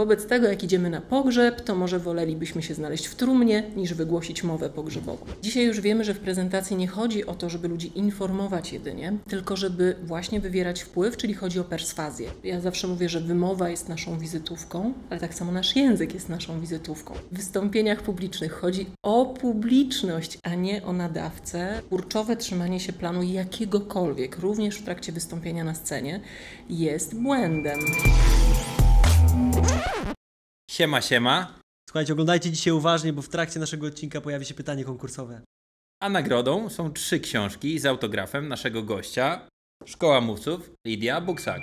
Wobec tego, jak idziemy na pogrzeb, to może wolelibyśmy się znaleźć w trumnie, niż wygłosić mowę pogrzebową. Dzisiaj już wiemy, że w prezentacji nie chodzi o to, żeby ludzi informować jedynie, tylko żeby właśnie wywierać wpływ, czyli chodzi o perswazję. Ja zawsze mówię, że wymowa jest naszą wizytówką, ale tak samo nasz język jest naszą wizytówką. W wystąpieniach publicznych chodzi o publiczność, a nie o nadawcę. Kurczowe trzymanie się planu jakiegokolwiek, również w trakcie wystąpienia na scenie, jest błędem. Siema, siema. Słuchajcie, oglądajcie dzisiaj uważnie, bo w trakcie naszego odcinka pojawi się pytanie konkursowe. A nagrodą są trzy książki z autografem naszego gościa, Szkoła Mówców, Lidia Buksak.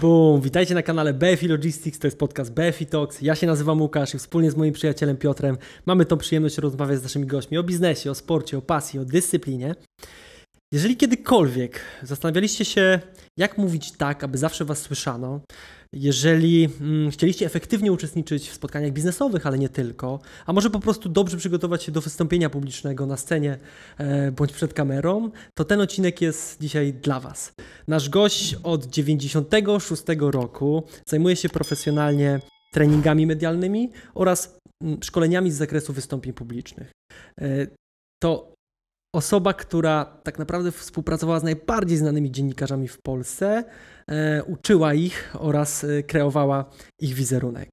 Boom! Witajcie na kanale BFI Logistics, to jest podcast BFI Talks. Ja się nazywam Łukasz i wspólnie z moim przyjacielem Piotrem mamy tą przyjemność rozmawiać z naszymi gośćmi o biznesie, o sporcie, o pasji, o dyscyplinie. Jeżeli kiedykolwiek zastanawialiście się, jak mówić tak, aby zawsze Was słyszano, jeżeli mm, chcieliście efektywnie uczestniczyć w spotkaniach biznesowych, ale nie tylko, a może po prostu dobrze przygotować się do wystąpienia publicznego na scenie e, bądź przed kamerą, to ten odcinek jest dzisiaj dla Was. Nasz gość od 96 roku zajmuje się profesjonalnie treningami medialnymi oraz mm, szkoleniami z zakresu wystąpień publicznych. E, to osoba, która tak naprawdę współpracowała z najbardziej znanymi dziennikarzami w Polsce, e, uczyła ich oraz e, kreowała ich wizerunek.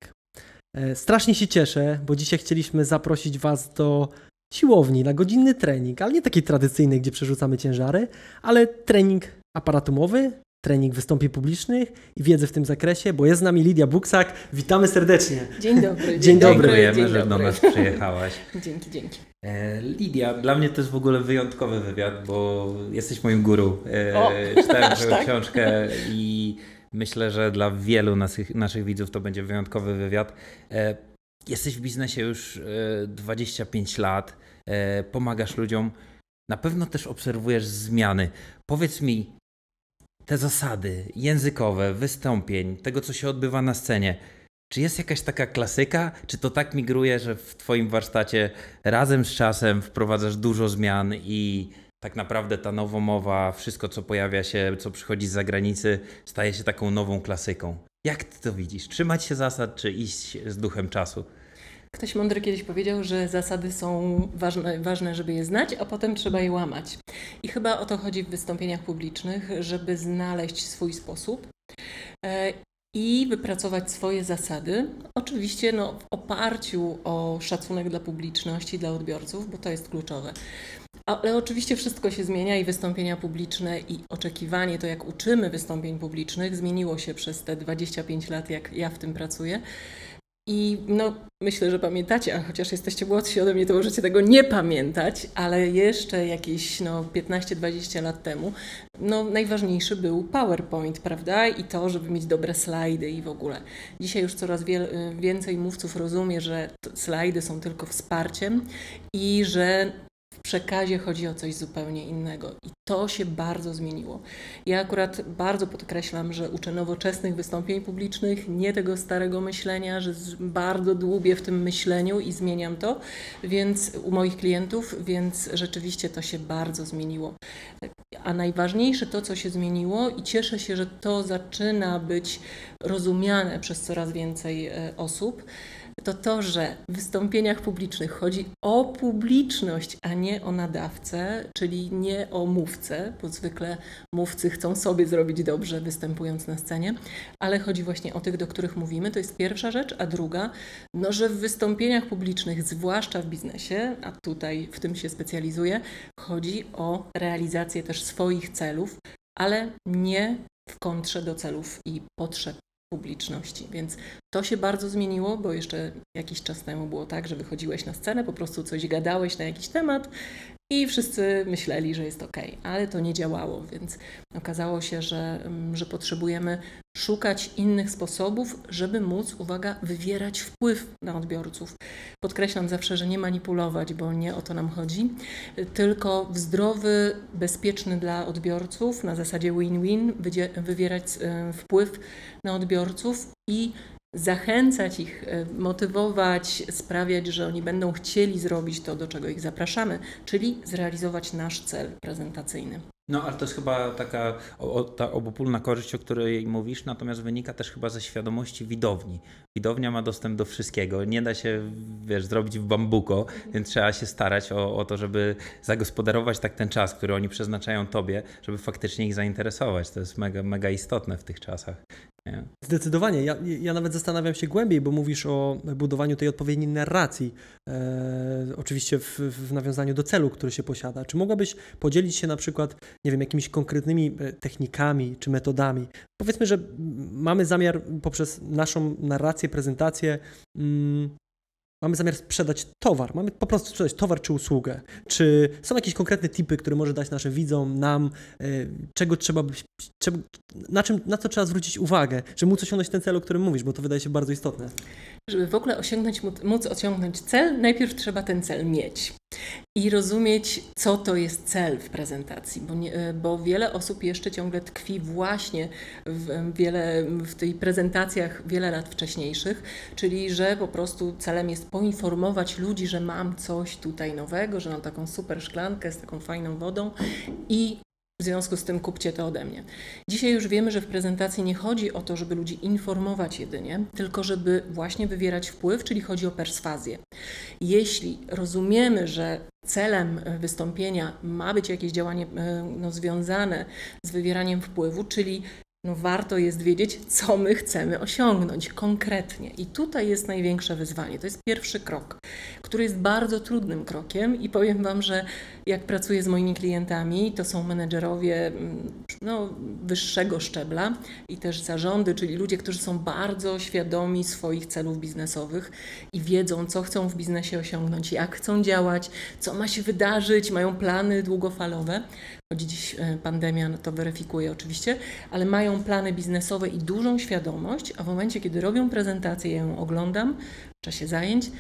E, strasznie się cieszę, bo dzisiaj chcieliśmy zaprosić Was do siłowni na godzinny trening, ale nie taki tradycyjny, gdzie przerzucamy ciężary, ale trening aparatumowy, trening wystąpień publicznych i wiedzę w tym zakresie, bo jest z nami Lidia Buksak. Witamy serdecznie. Dzień dobry. Dzień, dzień dobry. Dziękujemy, dzień że do dobry. nas przyjechałaś. Dzięki, dzięki. E, Lidia, dla mnie to jest w ogóle wyjątkowy wywiad, bo jesteś moim guru. E, O, Czytałem twoją tak? książkę i myślę, że dla wielu naszych, naszych widzów to będzie wyjątkowy wywiad. E, Jesteś w biznesie już e, 25 lat, pomagasz ludziom, na pewno też obserwujesz zmiany. Powiedz mi, te zasady językowe, wystąpień, tego co się odbywa na scenie, czy jest jakaś taka klasyka? Czy to tak migruje, że w Twoim warsztacie razem z czasem wprowadzasz dużo zmian i tak naprawdę ta nowomowa, wszystko co pojawia się, co przychodzi z zagranicy, staje się taką nową klasyką? Jak Ty to widzisz? Trzymać się zasad, czy iść z duchem czasu? Ktoś mądry kiedyś powiedział, że zasady są ważne, ważne, żeby je znać, a potem trzeba je łamać. I chyba o to chodzi w wystąpieniach publicznych, żeby znaleźć swój sposób e, i wypracować swoje zasady. Oczywiście no, w oparciu o szacunek dla publiczności, dla odbiorców, bo to jest kluczowe. Ale oczywiście wszystko się zmienia i wystąpienia publiczne i oczekiwanie, to jak uczymy wystąpień publicznych, zmieniło się przez te 25 lat, jak ja w tym pracuję. I no, myślę, że pamiętacie, a chociaż jesteście młodsi ode mnie, to możecie tego nie pamiętać, ale jeszcze jakieś no, 15-20 lat temu no, najważniejszy był PowerPoint, prawda? I to, żeby mieć dobre slajdy i w ogóle. Dzisiaj już coraz więcej mówców rozumie, że slajdy są tylko wsparciem i że w przekazie chodzi o coś zupełnie innego. I to się bardzo zmieniło. Ja akurat bardzo podkreślam, że uczę nowoczesnych wystąpień publicznych, nie tego starego myślenia, że bardzo dłubię w tym myśleniu i zmieniam to, więc u moich klientów, więc rzeczywiście to się bardzo zmieniło. A najważniejsze to, co się zmieniło, i cieszę się, że to zaczyna być rozumiane przez coraz więcej e, osób, to to, że w wystąpieniach publicznych chodzi o publiczność, a nie o nadawcę, czyli nie o mówcę, bo zwykle mówcy chcą sobie zrobić dobrze, występując na scenie, ale chodzi właśnie o tych, do których mówimy. To jest pierwsza rzecz, a druga, no, że w wystąpieniach publicznych, zwłaszcza w biznesie, a tutaj w tym się specjalizuję, chodzi o realizację też swoich celów, ale nie w kontrze do celów i potrzeb publiczności. Więc to się bardzo zmieniło, bo jeszcze jakiś czas temu było tak, że wychodziłeś na scenę, po prostu coś gadałeś na jakiś temat i wszyscy myśleli, że jest ok, ale to nie działało, więc okazało się, że, mm, że potrzebujemy szukać innych sposobów, żeby móc, uwaga, wywierać wpływ na odbiorców. Podkreślam zawsze, że nie manipulować, bo nie o to nam chodzi, tylko w zdrowy, bezpieczny dla odbiorców, na zasadzie win-win, wywierać e, wpływ na odbiorców i zachęcać ich, e, motywować, sprawiać, że oni będą chcieli zrobić to, do czego ich zapraszamy, czyli zrealizować nasz cel prezentacyjny. No, ale to jest chyba taka o, ta obopólna korzyść, o której mówisz, natomiast wynika też chyba ze świadomości widowni. Widownia ma dostęp do wszystkiego. Nie da się, wiesz, zrobić w bambuko, więc trzeba się starać o, o to, żeby zagospodarować tak ten czas, który oni przeznaczają tobie, żeby faktycznie ich zainteresować. To jest mega, mega istotne w tych czasach. Nie? Zdecydowanie. Ja, ja nawet zastanawiam się głębiej, bo mówisz o budowaniu tej odpowiedniej narracji, e, oczywiście w, w nawiązaniu do celu, który się posiada. Czy mogłabyś podzielić się na przykład, nie wiem, jakimiś konkretnymi e, technikami czy metodami? Powiedzmy, że mamy zamiar poprzez naszą narrację, prezentację mm, mamy zamiar sprzedać towar, mamy po prostu sprzedać towar czy usługę. Czy są jakieś konkretne tipy, które może dać naszym widzom, nam, e, czego trzeba, na, czym, na co trzeba zwrócić uwagę, żeby móc osiągnąć ten cel, o którym mówisz, bo to wydaje się bardzo istotne. Żeby w ogóle osiągnąć, móc osiągnąć cel, najpierw trzeba ten cel mieć i rozumieć, co to jest cel w prezentacji, bo, nie, e, bo wiele osób jeszcze ciągle tkwi właśnie w, wiele, w tych prezentacjach wiele lat wcześniejszych, czyli że po prostu celem jest poinformować ludzi, że mam coś tutaj nowego, że mam taką super szklankę z taką fajną wodą i w związku z tym kupcie to ode mnie. Dzisiaj już wiemy, że w prezentacji nie chodzi o to, żeby ludzi informować jedynie, tylko żeby właśnie wywierać wpływ, czyli chodzi o perswazję. Jeśli rozumiemy, że celem wystąpienia ma być jakieś działanie e, no, związane z wywieraniem wpływu, czyli no warto jest wiedzieć, co my chcemy osiągnąć konkretnie. I tutaj jest największe wyzwanie. To jest pierwszy krok, który jest bardzo trudnym krokiem i powiem Wam, że jak pracuję z moimi klientami, to są menedżerowie mm, no, wyższego szczebla i też zarządy, czyli ludzie, którzy są bardzo świadomi swoich celów biznesowych i wiedzą, co chcą w biznesie osiągnąć, jak chcą działać, co ma się wydarzyć, mają plany długofalowe. Choć dziś e, pandemia no to weryfikuje oczywiście, ale mają plany biznesowe i dużą świadomość, a w momencie, kiedy robią prezentację, ja ją oglądam w czasie zajęć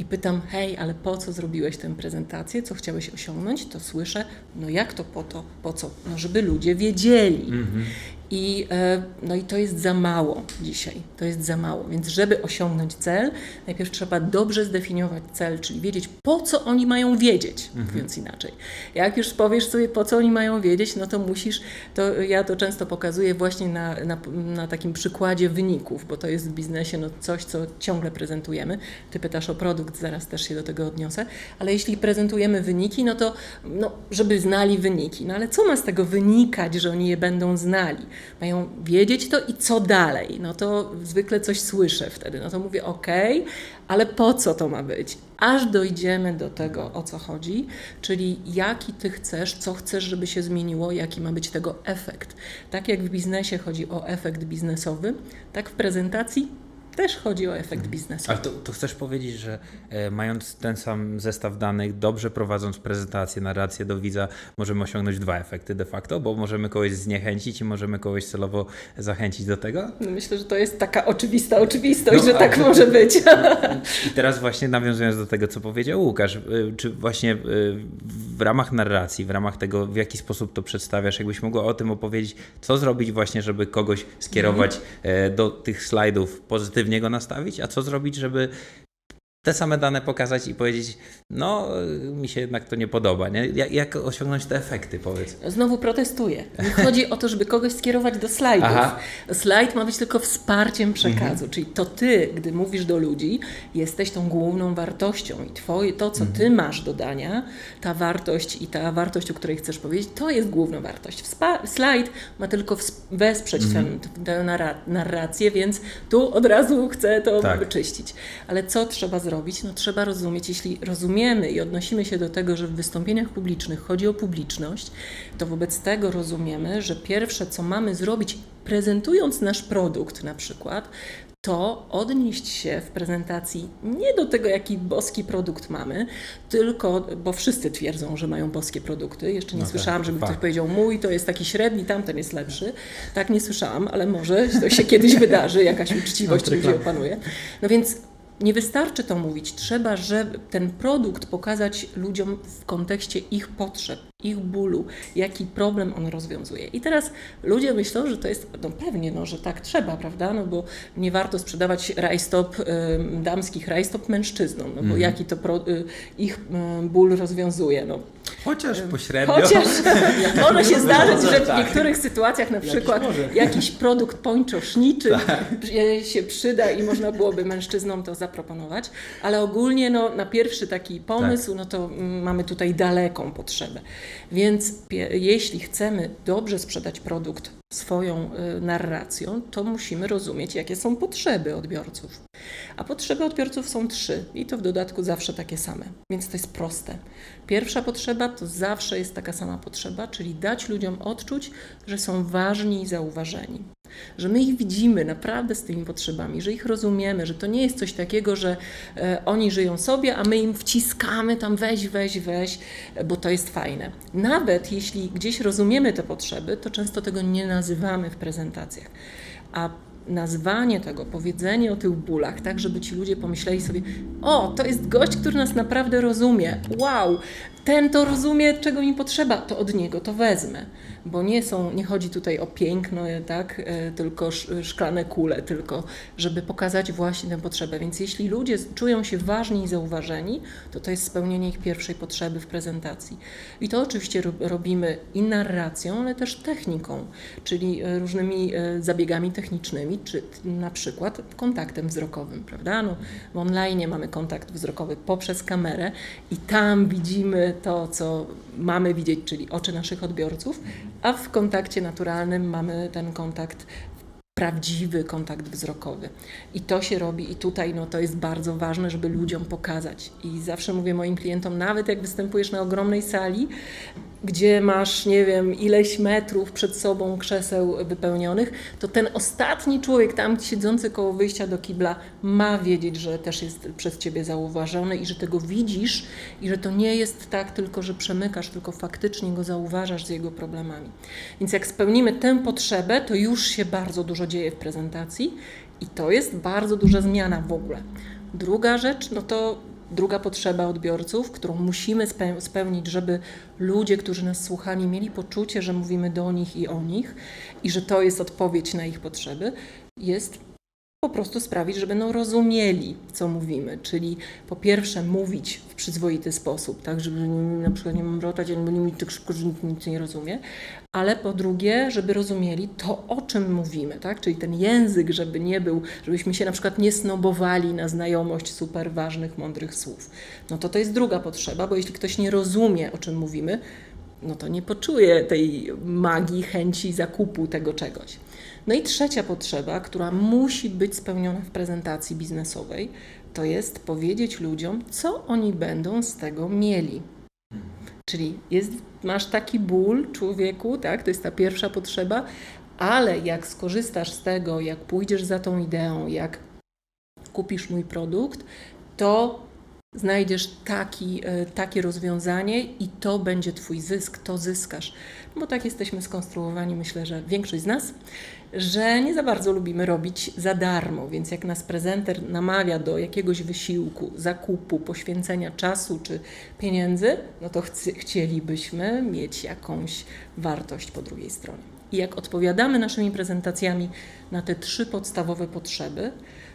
i pytam, hej, ale po co zrobiłeś tę prezentację, co chciałeś osiągnąć, to słyszę, no jak to po to, po co? No żeby ludzie wiedzieli. -hmm. I, e, no i to jest za mało dzisiaj. To jest za mało. Więc, żeby osiągnąć cel, najpierw trzeba dobrze zdefiniować cel, czyli wiedzieć, po co oni mają wiedzieć, mhm. mówiąc inaczej. Jak już powiesz sobie, po co oni mają wiedzieć, no to musisz, to ja to często pokazuję właśnie na, na, na takim przykładzie wyników, bo to jest w biznesie no coś, co ciągle prezentujemy. Ty pytasz o produkt, zaraz też się do tego odniosę, ale jeśli prezentujemy wyniki, no to no, żeby znali wyniki. No ale co ma z tego wynikać, że oni je będą znali? Mają wiedzieć to i co dalej. No to zwykle coś słyszę wtedy. No to mówię, ok, ale po co to ma być? Aż dojdziemy do tego, o co chodzi, czyli jaki ty chcesz, co chcesz, żeby się zmieniło, jaki ma być tego efekt. Tak jak w biznesie chodzi o efekt biznesowy, tak w prezentacji też chodzi o efekt mhm. biznesowy. Ale to, to chcesz powiedzieć, że e, mając ten sam zestaw danych, dobrze prowadząc prezentację, narrację do widza, możemy osiągnąć dwa efekty de facto, bo możemy kogoś zniechęcić i możemy kogoś celowo zachęcić do tego? No myślę, że to jest taka oczywista oczywistość, no, że tak może być. I teraz właśnie nawiązując do tego, co powiedział Łukasz, e, czy właśnie e, w ramach narracji, w ramach tego, w jaki sposób to przedstawiasz, jakbyś mogła o tym opowiedzieć, co zrobić właśnie, żeby kogoś skierować mm. do tych slajdów pozytywnie niego nastawić, a co zrobić, żeby te same dane pokazać i powiedzieć, no mi się jednak to nie podoba. Nie? Jak, jak osiągnąć te efekty, powiedz? Znowu protestuję. Nie chodzi o to, żeby kogoś skierować do slajdów. Aha. Slajd ma być tylko wsparciem przekazu, mhm. czyli to ty, gdy mówisz do ludzi, jesteś tą główną wartością i twoje, to, co mhm. ty masz do dania, ta wartość i ta wartość, o której chcesz powiedzieć, to jest główna wartość. Spa slajd ma tylko wesprzeć mhm. tę, narrację, więc tu od razu chcę to tak. wyczyścić. Ale co trzeba zrobić? Zrobić, no trzeba rozumieć, jeśli rozumiemy i odnosimy się do tego, że w wystąpieniach publicznych chodzi o publiczność, to wobec tego rozumiemy, że pierwsze, co mamy zrobić, prezentując nasz produkt na przykład, to odnieść się w prezentacji nie do tego, jaki boski produkt mamy, tylko, bo wszyscy twierdzą, że mają boskie produkty. Jeszcze nie no tak, słyszałam, żeby ktoś powiedział, mój to jest taki średni, tamten jest lepszy. Tak nie słyszałam, ale może to się kiedyś wydarzy, jakaś uczciwość ludzi opanuje. No więc nie wystarczy to mówić, trzeba, żeby ten produkt pokazać ludziom w kontekście ich potrzeb, ich bólu, jaki problem on rozwiązuje. I teraz ludzie myślą, że to jest, no pewnie, no, że tak trzeba, prawda, no bo nie warto sprzedawać rajstop, y, damskich rajstop mężczyznom, no bo mhm. jaki to pro, y, ich y, ból rozwiązuje, no. Chociaż pośrednio. Chociaż może się zdarzyć, że w tak. niektórych sytuacjach na przykład jakiś, jakiś produkt pończoszniczy tak. się przyda i można byłoby mężczyznom to zaproponować, ale ogólnie no, na pierwszy taki pomysł, tak. no to mm, mamy tutaj daleką potrzebę. Więc jeśli chcemy dobrze sprzedać produkt swoją y, narracją, to musimy rozumieć, jakie są potrzeby odbiorców. A potrzeby odbiorców są trzy i to w dodatku zawsze takie same, więc to jest proste. Pierwsza potrzeba to zawsze jest taka sama potrzeba, czyli dać ludziom odczuć, że są ważni i zauważeni że my ich widzimy naprawdę z tymi potrzebami, że ich rozumiemy, że to nie jest coś takiego, że e, oni żyją sobie, a my im wciskamy tam weź, weź, weź, bo to jest fajne. Nawet jeśli gdzieś rozumiemy te potrzeby, to często tego nie nazywamy w prezentacjach. A nazwanie tego, powiedzenie o tych bólach, tak, żeby ci ludzie pomyśleli sobie, o, to jest gość, który nas naprawdę rozumie, wow, ten to rozumie, czego mi potrzeba, to od niego to wezmę. Bo nie, są, nie chodzi tutaj o piękno, tak, e, tylko szklane kule, tylko żeby pokazać właśnie tę potrzebę. Więc jeśli ludzie czują się ważni i zauważeni, to to jest spełnienie ich pierwszej potrzeby w prezentacji. I to oczywiście robimy i narracją, ale też techniką, czyli e, różnymi e, zabiegami technicznymi, czy na przykład kontaktem wzrokowym, prawda? No, w online mamy kontakt wzrokowy poprzez kamerę i tam widzimy to, co mamy widzieć, czyli oczy naszych odbiorców, a w kontakcie naturalnym mamy ten kontakt prawdziwy kontakt wzrokowy. I to się robi i tutaj no, to jest bardzo ważne, żeby ludziom pokazać. I zawsze mówię moim klientom, nawet jak występujesz na ogromnej sali, gdzie masz, nie wiem, ileś metrów przed sobą krzeseł wypełnionych, to ten ostatni człowiek tam siedzący koło wyjścia do kibla ma wiedzieć, że też jest przez ciebie zauważony i że tego widzisz i że to nie jest tak tylko, że przemykasz, tylko faktycznie go zauważasz z jego problemami. Więc jak spełnimy tę potrzebę, to już się bardzo dużo dzieje w prezentacji i to jest bardzo duża zmiana w ogóle. Druga rzecz, no to druga potrzeba odbiorców, którą musimy spełnić, żeby ludzie, którzy nas słuchali, mieli poczucie, że mówimy do nich i o nich i że to jest odpowiedź na ich potrzeby, jest po prostu sprawić, żeby no rozumieli, co mówimy. Czyli po pierwsze mówić w przyzwoity sposób, tak, żeby na przykład nie mamrotać, albo nie mówić tak szybko, że nikt nic nie rozumie, ale po drugie, żeby rozumieli to, o czym mówimy, tak, czyli ten język, żeby nie był, żebyśmy się na przykład nie snobowali na znajomość super ważnych, mądrych słów. No to to jest druga potrzeba, bo jeśli ktoś nie rozumie, o czym mówimy, no to nie poczuje tej magii, chęci zakupu tego czegoś. No i trzecia potrzeba, która musi być spełniona w prezentacji biznesowej, to jest powiedzieć ludziom, co oni będą z tego mieli. Czyli jest, masz taki ból człowieku, tak, to jest ta pierwsza potrzeba, ale jak skorzystasz z tego, jak pójdziesz za tą ideą, jak kupisz mój produkt, to znajdziesz taki, e, takie rozwiązanie i to będzie Twój zysk, to zyskasz. Bo tak jesteśmy skonstruowani, myślę, że większość z nas, że nie za bardzo lubimy robić za darmo, więc jak nas prezenter namawia do jakiegoś wysiłku, zakupu, poświęcenia czasu czy pieniędzy, no to chcielibyśmy mieć jakąś wartość po drugiej stronie. I jak odpowiadamy naszymi prezentacjami na te trzy podstawowe potrzeby,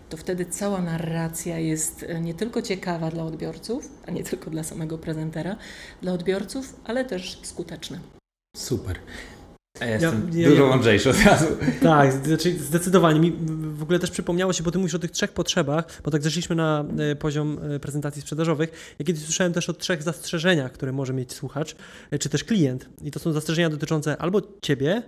to wtedy cała narracja jest nie tylko ciekawa dla odbiorców, a nie tylko dla samego prezentera, dla odbiorców, ale też skuteczna. Super. Ja jestem ja, dużo ja, mądrzejszy od razu. Tak, znaczy zdecydowanie. Mi w ogóle też przypomniało się, bo ty mówisz o tych trzech potrzebach, bo tak zeszliśmy na e, poziom e, prezentacji sprzedażowych. Ja kiedyś słyszałem też o trzech zastrzeżeniach, które może mieć słuchacz, czy też klient. I to są zastrzeżenia dotyczące albo ciebie,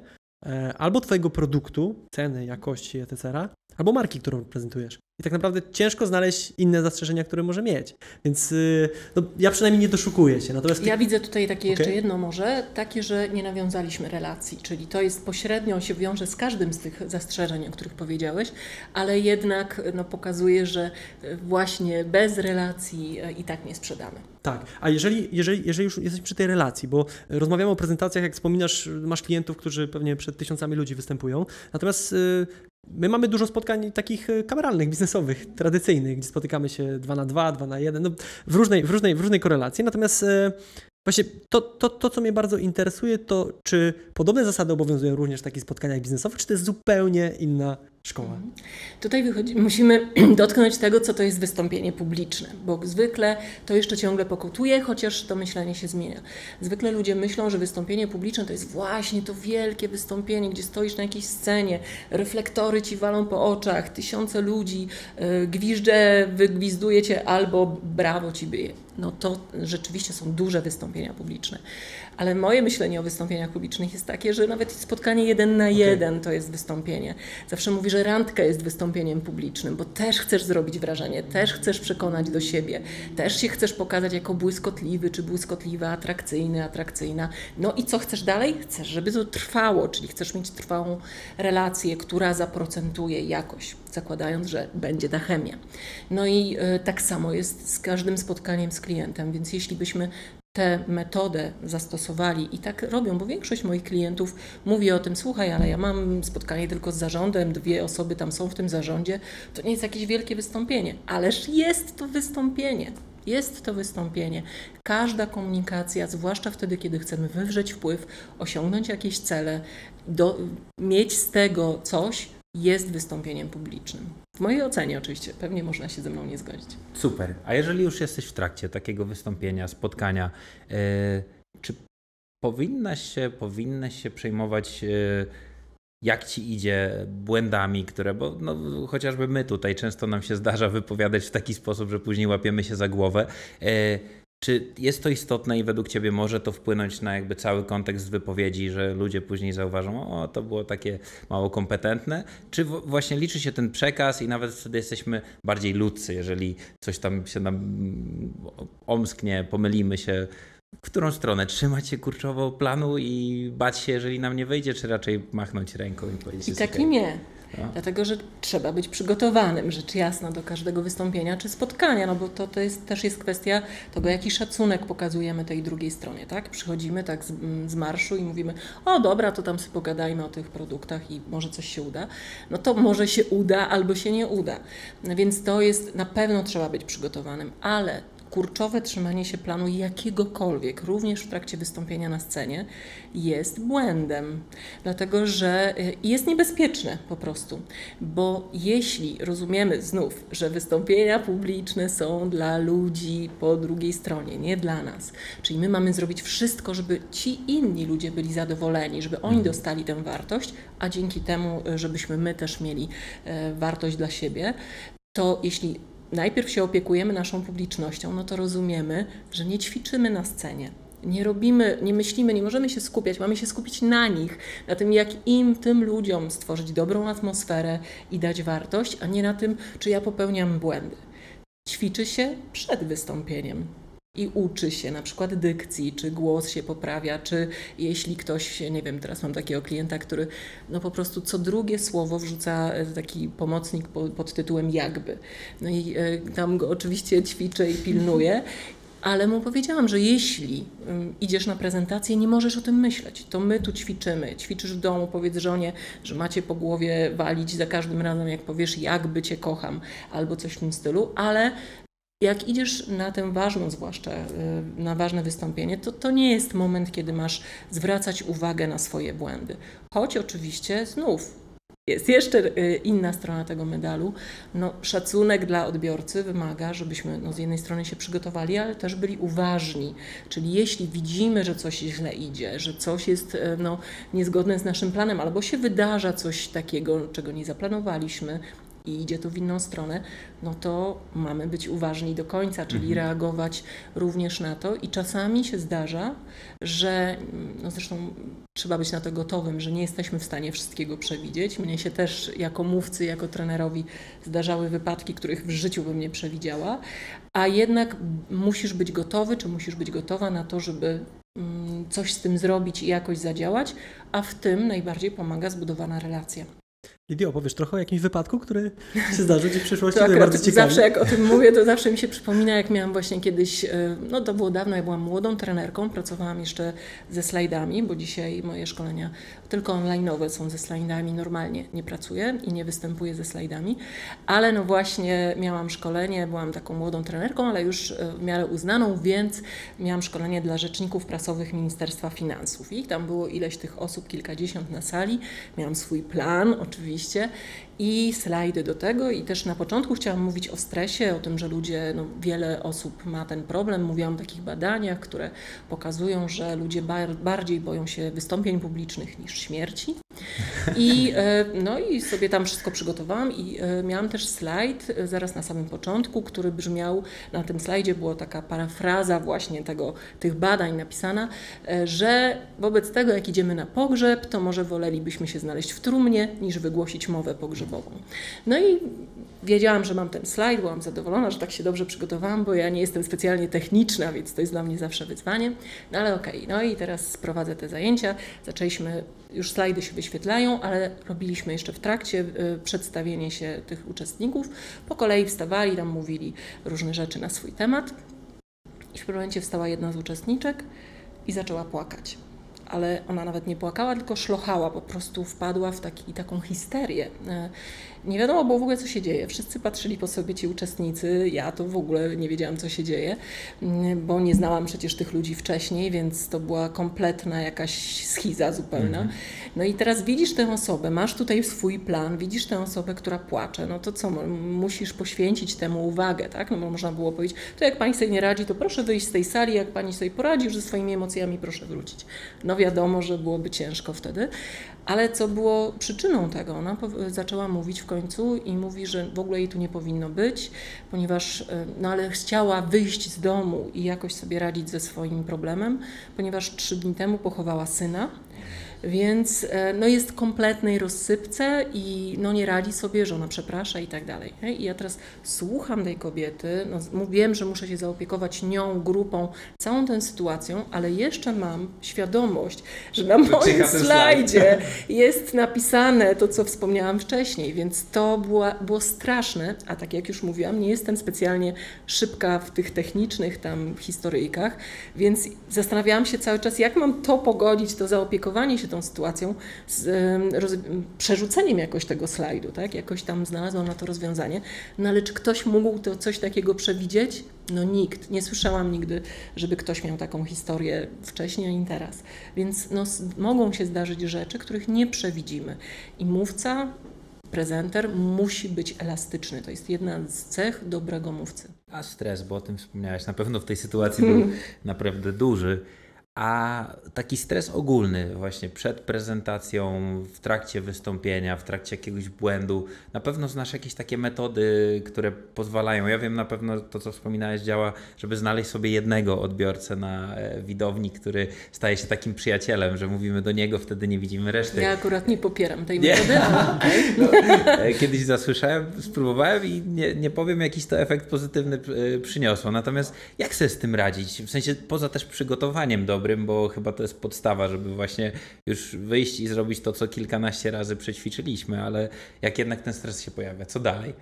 albo twojego produktu, ceny, jakości, etc., albo marki, którą prezentujesz. I tak naprawdę ciężko znaleźć inne zastrzeżenia, które może mieć. Więc y, no, ja przynajmniej nie doszukuję się. Natomiast ty... Ja widzę tutaj takie okay. jeszcze jedno może, takie, że nie nawiązaliśmy relacji, czyli to jest pośrednio się wiąże z każdym z tych zastrzeżeń, o których powiedziałeś, ale jednak no, pokazuje, że właśnie bez relacji e, i tak nie sprzedamy. Tak, a jeżeli, jeżeli, jeżeli już jesteś przy tej relacji, bo rozmawiamy o prezentacjach, jak wspominasz, masz klientów, którzy pewnie przed tysiącami ludzi występują, natomiast y, My mamy dużo spotkań takich e, kameralnych, biznesowych, tradycyjnych, gdzie spotykamy się 2 na 2, 2 na 1, no w, różnej, w, różnej, w różnej korelacji. Natomiast e, Właśnie to, to, to, co mnie bardzo interesuje, to czy podobne zasady obowiązują również w takich spotkaniach biznesowych, czy to jest zupełnie inna szkoła? Mhm. Tutaj wychodzi, musimy dotknąć tego, co to jest wystąpienie publiczne, bo zwykle to jeszcze ciągle pokutuje, chociaż to myślenie się zmienia. Zwykle ludzie myślą, że wystąpienie publiczne to jest właśnie to wielkie wystąpienie, gdzie stoisz na jakiejś scenie, reflektory ci walą po oczach, tysiące ludzi, yy, gwizdże, wygwizduje cię albo brawo ci byje no to rzeczywiście są duże wystąpienia publiczne. Ale moje myślenie o wystąpieniach publicznych jest takie, że nawet spotkanie jeden na okay. jeden to jest wystąpienie. Zawsze mówię, że randka jest wystąpieniem publicznym, bo też chcesz zrobić wrażenie, też chcesz przekonać do siebie, też się chcesz pokazać jako błyskotliwy czy błyskotliwa, atrakcyjny, atrakcyjna. No i co chcesz dalej? Chcesz, żeby to trwało, czyli chcesz mieć trwałą relację, która zaprocentuje jakoś, zakładając, że będzie ta chemia. No i y, tak samo jest z każdym spotkaniem z klientem, więc jeśli byśmy tę metodę zastosowali i tak robią, bo większość moich klientów mówi o tym, słuchaj, ale ja mam spotkanie tylko z zarządem, dwie osoby tam są w tym zarządzie, to nie jest jakieś wielkie wystąpienie, ależ jest to wystąpienie. Jest to wystąpienie. Każda komunikacja, zwłaszcza wtedy, kiedy chcemy wywrzeć wpływ, osiągnąć jakieś cele, do, mieć z tego coś, jest wystąpieniem publicznym. W mojej ocenie oczywiście, pewnie można się ze mną nie zgodzić. Super. A jeżeli już jesteś w trakcie takiego wystąpienia, spotkania, yy, czy powinnaś się, powinnaś się przejmować yy, jak ci idzie błędami, które, bo no, chociażby my tutaj często nam się zdarza wypowiadać w taki sposób, że później łapiemy się za głowę. Yy, czy jest to istotne i według Ciebie może to wpłynąć na jakby cały kontekst wypowiedzi, że ludzie później zauważą, o to było takie mało kompetentne? Czy właśnie liczy się ten przekaz i nawet wtedy jesteśmy bardziej ludcy, jeżeli coś tam się nam mm, omsknie, pomylimy się? W którą stronę? Trzymać się kurczowo planu i bać się, jeżeli nam nie wyjdzie, czy raczej machnąć ręką i powiedzieć I tak okay. nie. No. Dlatego, że trzeba być przygotowanym, rzecz jasna, do każdego wystąpienia czy spotkania, no bo to, to jest, też jest kwestia tego, jaki szacunek pokazujemy tej drugiej stronie, tak? Przychodzimy tak z, z marszu i mówimy, o dobra, to tam sobie pogadajmy o tych produktach i może coś się uda. No to może się uda albo się nie uda. Więc to jest, na pewno trzeba być przygotowanym, ale kurczowe trzymanie się planu jakiegokolwiek, również w trakcie wystąpienia na scenie, jest błędem, dlatego że y, jest niebezpieczne po prostu, bo jeśli rozumiemy znów, że wystąpienia publiczne są dla ludzi po drugiej stronie, nie dla nas, czyli my mamy zrobić wszystko, żeby ci inni ludzie byli zadowoleni, żeby oni mhm. dostali tę wartość, a dzięki temu, y, żebyśmy my też mieli y, wartość dla siebie, to jeśli najpierw się opiekujemy naszą publicznością, no to rozumiemy, że nie ćwiczymy na scenie. Nie robimy, nie myślimy, nie możemy się skupiać, mamy się skupić na nich, na tym, jak im, tym ludziom stworzyć dobrą atmosferę i dać wartość, a nie na tym, czy ja popełniam błędy. Ćwiczy się przed wystąpieniem i uczy się na przykład dykcji, czy głos się poprawia, czy jeśli ktoś, nie wiem, teraz mam takiego klienta, który no po prostu co drugie słowo wrzuca e, taki pomocnik pod tytułem jakby. No i e, tam go oczywiście ćwiczę i pilnuję. Ale mu powiedziałam, że jeśli idziesz na prezentację, nie możesz o tym myśleć. To my tu ćwiczymy. Ćwiczysz w domu, powiedz żonie, że macie po głowie walić za każdym razem, jak powiesz, jakby cię kocham, albo coś w tym stylu, ale jak idziesz na tę ważną, zwłaszcza y, na ważne wystąpienie, to to nie jest moment, kiedy masz zwracać uwagę na swoje błędy. Choć oczywiście znów jest jeszcze y, inna strona tego medalu. No, szacunek dla odbiorcy wymaga, żebyśmy no, z jednej strony się przygotowali, ale też byli uważni. Czyli jeśli widzimy, że coś źle idzie, że coś jest y, no, niezgodne z naszym planem, albo się wydarza coś takiego, czego nie zaplanowaliśmy, i idzie to w inną stronę, no to mamy być uważni do końca, czyli mhm. reagować również na to. I czasami się zdarza, że no zresztą trzeba być na to gotowym, że nie jesteśmy w stanie wszystkiego przewidzieć. Mnie się też jako mówcy, jako trenerowi zdarzały wypadki, których w życiu bym nie przewidziała, a jednak musisz być gotowy, czy musisz być gotowa na to, żeby mm, coś z tym zrobić i jakoś zadziałać, a w tym najbardziej pomaga zbudowana relacja. Lidio, opowiesz trochę o jakimś wypadku, który się zdarzył Ci w przyszłości? To To bardzo ciekawe. zawsze jak o tym mówię, to zawsze mi się przypomina, jak miałam właśnie kiedyś, e, no to było dawno, ja byłam młodą trenerką, pracowałam jeszcze ze slajdami, bo dzisiaj moje szkolenia tylko online'owe są ze slajdami, normalnie nie pracuję i nie występuję ze slajdami, ale no właśnie miałam szkolenie, byłam taką młodą trenerką, ale już e, w miarę uznaną, więc miałam szkolenie dla rzeczników prasowych Ministerstwa Finansów i tam było ileś tych osób, kilkadziesiąt na sali, miałam swój plan oczywiście i slajdy do tego. I też na początku chciałam mówić o stresie, o tym, że ludzie, no, wiele osób ma ten problem. Mówiłam o takich badaniach, które pokazują, że ludzie bar bardziej boją się wystąpień publicznych niż śmierci. I, e, no i sobie tam wszystko przygotowałam i e, miałam też slajd e, zaraz na samym początku, który brzmiał, na tym slajdzie była taka parafraza właśnie tego, tych badań napisana, że wobec tego jak idziemy na pogrzeb, to może wolelibyśmy się znaleźć w trumnie niż wygłosić mowę pogrzebową. No i wiedziałam, że mam ten slajd, byłam zadowolona, że tak się dobrze przygotowałam, bo ja nie jestem specjalnie techniczna, więc to jest dla mnie zawsze wyzwanie. No ale okej, okay. no i teraz sprowadzę te zajęcia. Zaczęliśmy, już slajdy się wyświetlają, ale robiliśmy jeszcze w trakcie y, przedstawienie się tych uczestników. Po kolei wstawali, tam mówili różne rzeczy na swój temat. I w pewnym momencie wstała jedna z uczestniczek i zaczęła płakać ale ona nawet nie płakała, tylko szlochała, po prostu wpadła w taki, taką histerię. Nie wiadomo było w ogóle, co się dzieje. Wszyscy patrzyli po sobie ci uczestnicy. Ja to w ogóle nie wiedziałam, co się dzieje, mm, bo nie znałam przecież tych ludzi wcześniej, więc to była kompletna jakaś schiza zupełna. Mhm. No i teraz widzisz tę osobę, masz tutaj swój plan, widzisz tę osobę, która płacze. No to co, musisz poświęcić temu uwagę, tak? No bo można było powiedzieć, to jak pani sobie nie radzi, to proszę wyjść z tej sali, jak pani sobie poradzi już ze swoimi emocjami, proszę wrócić. No wiadomo, że byłoby ciężko wtedy, ale co było przyczyną tego? Ona zaczęła mówić w końcu i mówi, że w ogóle jej tu nie powinno być, ponieważ, e, no ale chciała wyjść z domu i jakoś sobie radzić ze swoim problemem, ponieważ trzy dni temu pochowała syna więc e, no jest kompletnej rozsypce i no nie radzi sobie, że ona przeprasza i tak dalej. I ja teraz słucham tej kobiety, no wiem, że muszę się zaopiekować nią, grupą, całą tę sytuacją, ale jeszcze mam świadomość, że na moim slajdzie jest napisane to, co wspomniałam wcześniej, więc to było, było straszne, a tak jak już mówiłam, nie jestem specjalnie szybka w tych technicznych tam historyjkach, więc zastanawiałam się cały czas, jak mam to pogodzić, to zaopiekowanie się się tą sytuacją, z roz, przerzuceniem jakoś tego slajdu, tak? Jakoś tam znalazłam na to rozwiązanie. No ale czy ktoś mógł to coś takiego przewidzieć? No nikt. Nie słyszałam nigdy, żeby ktoś miał taką historię wcześniej ani teraz. Więc no, mogą się zdarzyć rzeczy, których nie przewidzimy. I mówca prezenter musi być elastyczny. To jest jedna z cech dobrego mówcy. A stres, bo o tym wspomniałeś, na pewno w tej sytuacji był naprawdę duży. A taki stres ogólny, właśnie przed prezentacją, w trakcie wystąpienia, w trakcie jakiegoś błędu, na pewno znasz jakieś takie metody, które pozwalają. Ja wiem na pewno to, co wspominałeś, działa, żeby znaleźć sobie jednego odbiorcę na e, widowni, który staje się takim przyjacielem, że mówimy do niego, wtedy nie widzimy reszty. Ja akurat nie popieram tej metody, ale no, e, Kiedyś zasłyszałem, spróbowałem i nie, nie powiem, jakiś to efekt pozytywny e, przyniosło. Natomiast jak sobie z tym radzić? W sensie poza też przygotowaniem dobrym, dobrym, bo chyba to jest podstawa, żeby właśnie już wyjść i zrobić to, co kilkanaście razy przećwiczyliśmy, ale jak jednak ten stres się pojawia, co dalej?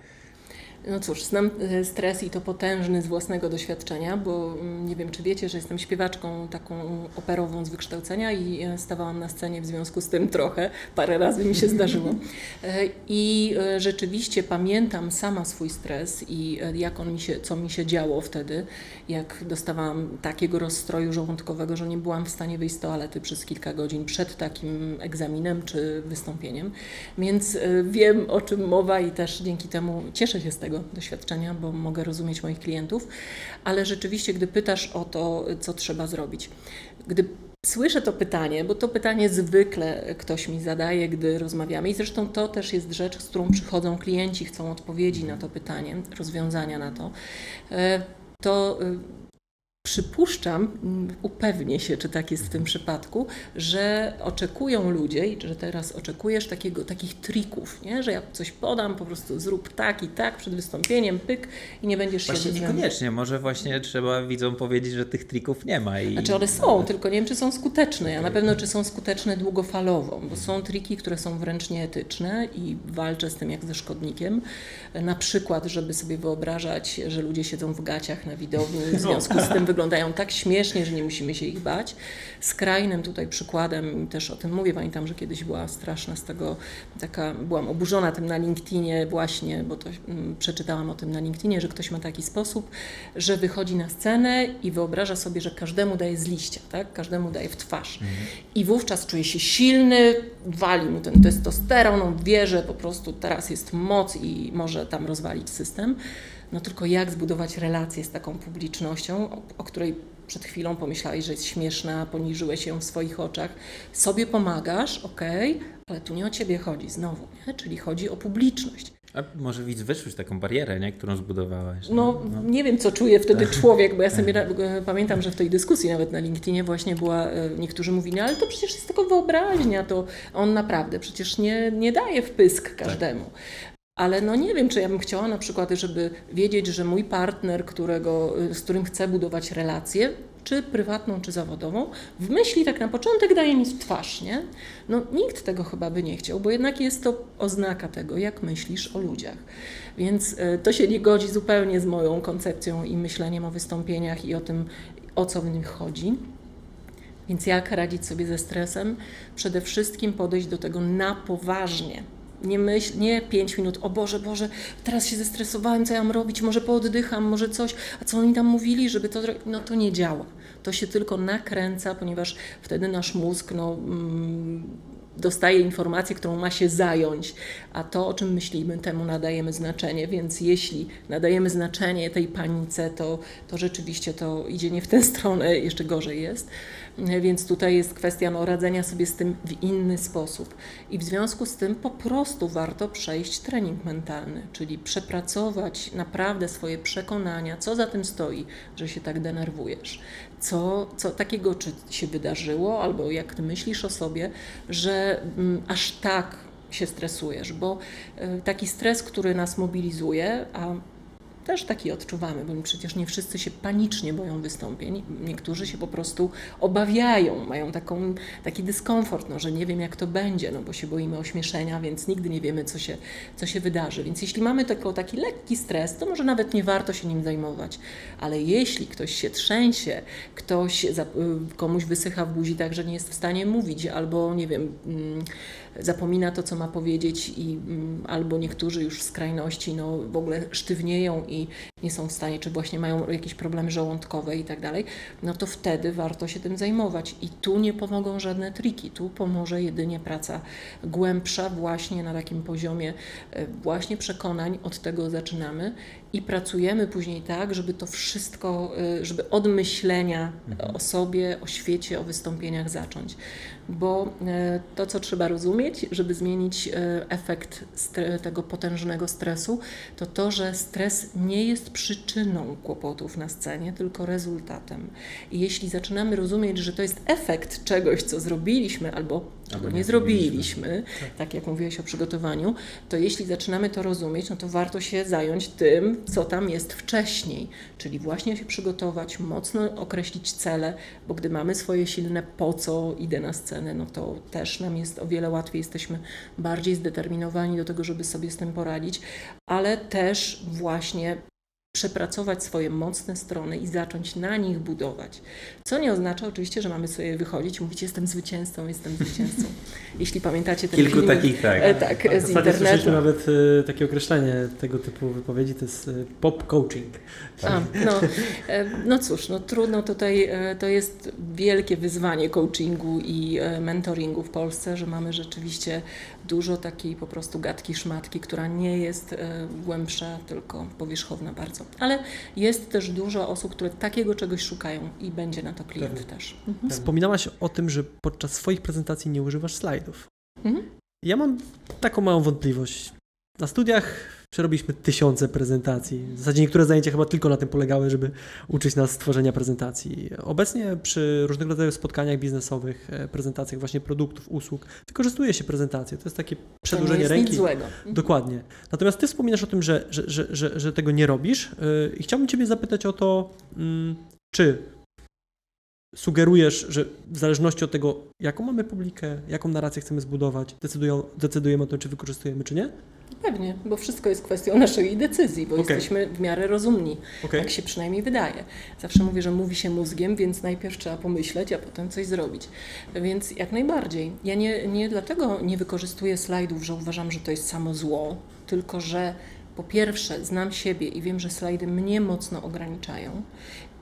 No cóż, znam e, stres i to potężny z własnego doświadczenia, bo mm, nie wiem, czy wiecie, że jestem śpiewaczką taką operową z wykształcenia i e, stawałam na scenie w związku z tym trochę, parę razy mi się zdarzyło. E, I rzeczywiście pamiętam sama swój stres i jak on mi się, co mi się działo wtedy, jak dostawałam takiego rozstroju żołądkowego, że nie byłam w stanie wyjść z toalety przez kilka godzin przed takim egzaminem czy wystąpieniem. Więc wiem, o czym mowa i też dzięki temu cieszę się z tego doświadczenia, bo mogę rozumieć moich klientów, ale rzeczywiście, gdy pytasz o to, co trzeba zrobić, gdy słyszę to pytanie, bo to pytanie zwykle ktoś mi zadaje, gdy rozmawiamy, i zresztą to też jest rzecz, z którą przychodzą klienci, chcą odpowiedzi na to pytanie, rozwiązania na to, e, to e, Przypuszczam, mm, upewnię się, czy tak jest w tym przypadku, że oczekują ludzie i że teraz oczekujesz takiego, takich trików, nie? że ja coś podam, po prostu zrób tak i tak przed wystąpieniem, pyk i nie będziesz Właśnie niekoniecznie, może właśnie trzeba widzom powiedzieć, że tych trików nie ma. I... Znaczy one są, tylko nie wiem, czy są skuteczne. Ja na pewno, czy są skuteczne długofalowo, bo są triki, które są wręcz nieetyczne i walczę z tym jak ze szkodnikiem. Na przykład, żeby sobie wyobrażać, że ludzie siedzą w gaciach na widowni, w związku z tym wyglądają tak śmiesznie, że nie musimy się ich bać. Skrajnym tutaj przykładem, też o tym mówię, pamiętam, że kiedyś była straszna z tego, taka, byłam oburzona tym na LinkedInie właśnie, bo to um, przeczytałam o tym na LinkedInie, że ktoś ma taki sposób, że wychodzi na scenę i wyobraża sobie, że każdemu daje z liścia, tak? każdemu daje w twarz. Mhm. I wówczas czuje się silny, wali mu ten testosteron, on wie, że po prostu teraz jest moc i może tam rozwalić system. No tylko jak zbudować relację z taką publicznością, o, o której przed chwilą pomyślałeś, że jest śmieszna, poniżyłeś ją w swoich oczach, sobie pomagasz, ok, ale tu nie o ciebie chodzi znowu, nie? czyli chodzi o publiczność. A może widz wyczuć taką barierę, nie? którą zbudowałaś? No, no, nie wiem, co czuje wtedy człowiek, bo ja sobie pamiętam, że w tej dyskusji nawet na LinkedInie właśnie była, e, niektórzy mówili, ale to przecież jest tylko wyobraźnia, to on naprawdę przecież nie, nie daje wpysk każdemu. Ale no nie wiem, czy ja bym chciała na przykład, żeby wiedzieć, że mój partner, którego, z którym chcę budować relację, czy prywatną, czy zawodową, w myśli tak na początek daje mi twarz, nie? No nikt tego chyba by nie chciał, bo jednak jest to oznaka tego, jak myślisz o ludziach. Więc e, to się nie godzi zupełnie z moją koncepcją i myśleniem o wystąpieniach i o tym, o co w nich chodzi. Więc jak radzić sobie ze stresem? Przede wszystkim podejść do tego na poważnie nie myśl, nie pięć minut, o Boże, Boże, teraz się zestresowałem, co ja mam robić, może pooddycham, może coś, a co oni tam mówili, żeby to no to nie działa. To się tylko nakręca, ponieważ wtedy nasz mózg, no, mm, dostaje informację, którą ma się zająć, a to, o czym myślimy, temu nadajemy znaczenie, więc jeśli nadajemy znaczenie tej panice, to, to rzeczywiście to idzie nie w tę stronę, jeszcze gorzej jest. Więc tutaj jest kwestia no, radzenia sobie z tym w inny sposób. I w związku z tym po prostu warto przejść trening mentalny, czyli przepracować naprawdę swoje przekonania, co za tym stoi, że się tak denerwujesz. Co, co takiego czy się wydarzyło, albo jak ty myślisz o sobie, że mm, aż tak się stresujesz, bo y, taki stres, który nas mobilizuje, a też taki odczuwamy, bo przecież nie wszyscy się panicznie boją wystąpień. Niektórzy się po prostu obawiają, mają taką, taki dyskomfort, no, że nie wiem jak to będzie, no bo się boimy ośmieszenia, więc nigdy nie wiemy co się, co się wydarzy. Więc jeśli mamy tylko taki lekki stres, to może nawet nie warto się nim zajmować. Ale jeśli ktoś się trzęsie, ktoś komuś wysycha w buzi tak, że nie jest w stanie mówić, albo nie wiem mm, zapomina to, co ma powiedzieć i mm, albo niektórzy już w skrajności no, w ogóle sztywnieją i nie są w stanie, czy właśnie mają jakieś problemy żołądkowe i tak dalej, no to wtedy warto się tym zajmować. I tu nie pomogą żadne triki, tu pomoże jedynie praca głębsza właśnie na takim poziomie e, właśnie przekonań, od tego zaczynamy i pracujemy później tak, żeby to wszystko, e, żeby od myślenia mhm. o sobie, o świecie, o wystąpieniach zacząć bo e, to, co trzeba rozumieć, żeby zmienić e, efekt tego potężnego stresu, to to, że stres nie jest przyczyną kłopotów na scenie, tylko rezultatem. I jeśli zaczynamy rozumieć, że to jest efekt czegoś, co zrobiliśmy albo nie, nie zrobiliśmy, tak. tak jak mówiłeś o przygotowaniu, to jeśli zaczynamy to rozumieć, no to warto się zająć tym, co tam jest wcześniej, czyli właśnie się przygotować, mocno określić cele, bo gdy mamy swoje silne po co idę na scenę, no to też nam jest o wiele łatwiej, jesteśmy bardziej zdeterminowani do tego, żeby sobie z tym poradzić, ale też właśnie przepracować swoje mocne strony i zacząć na nich budować. Co nie oznacza oczywiście, że mamy sobie wychodzić i mówić, jestem zwycięzcą, jestem zwycięzcą. Jeśli pamiętacie ten Kilku film, takich, tak. E, tak, tak z internetu. słyszeliśmy nawet e, takie określenie tego typu wypowiedzi, to jest e, pop coaching. A, no, no cóż, no trudno tutaj, to jest wielkie wyzwanie coachingu i mentoringu w Polsce, że mamy rzeczywiście dużo takiej po prostu gadki, szmatki, która nie jest głębsza, tylko powierzchowna bardzo. Ale jest też dużo osób, które takiego czegoś szukają i będzie na to klient Pewnie. też. Mhm. Wspominałaś o tym, że podczas swoich prezentacji nie używasz slajdów. Mhm. Ja mam taką małą wątpliwość. Na studiach Przerobiliśmy tysiące prezentacji. W zasadzie niektóre zajęcia chyba tylko na tym polegały, żeby uczyć nas tworzenia prezentacji. Obecnie przy różnego rodzaju spotkaniach biznesowych, e, prezentacjach właśnie produktów, usług, wykorzystuje się prezentację. To jest takie przedłużenie to nie jest ręki. Nic złego. Mhm. Dokładnie. Natomiast ty wspominasz o tym, że, że, że, że, tego nie robisz yy, i chciałbym ciebie zapytać o to, mm, czy sugerujesz, że w zależności od tego, jaką mamy publikę, jaką narrację chcemy zbudować, decydują, decydujemy o tym, czy wykorzystujemy, czy nie? Pewnie, bo wszystko jest kwestią naszej decyzji, bo Okej. jesteśmy w miarę rozumni. Okej. Tak się przynajmniej wydaje. Zawsze mówię, że mówi się mózgiem, więc najpierw trzeba pomyśleć, a potem coś zrobić. Więc jak najbardziej. Ja nie, nie dlatego nie wykorzystuję slajdów, że uważam, że to jest samo zło, tylko że po pierwsze znam siebie i wiem, że slajdy mnie mocno ograniczają.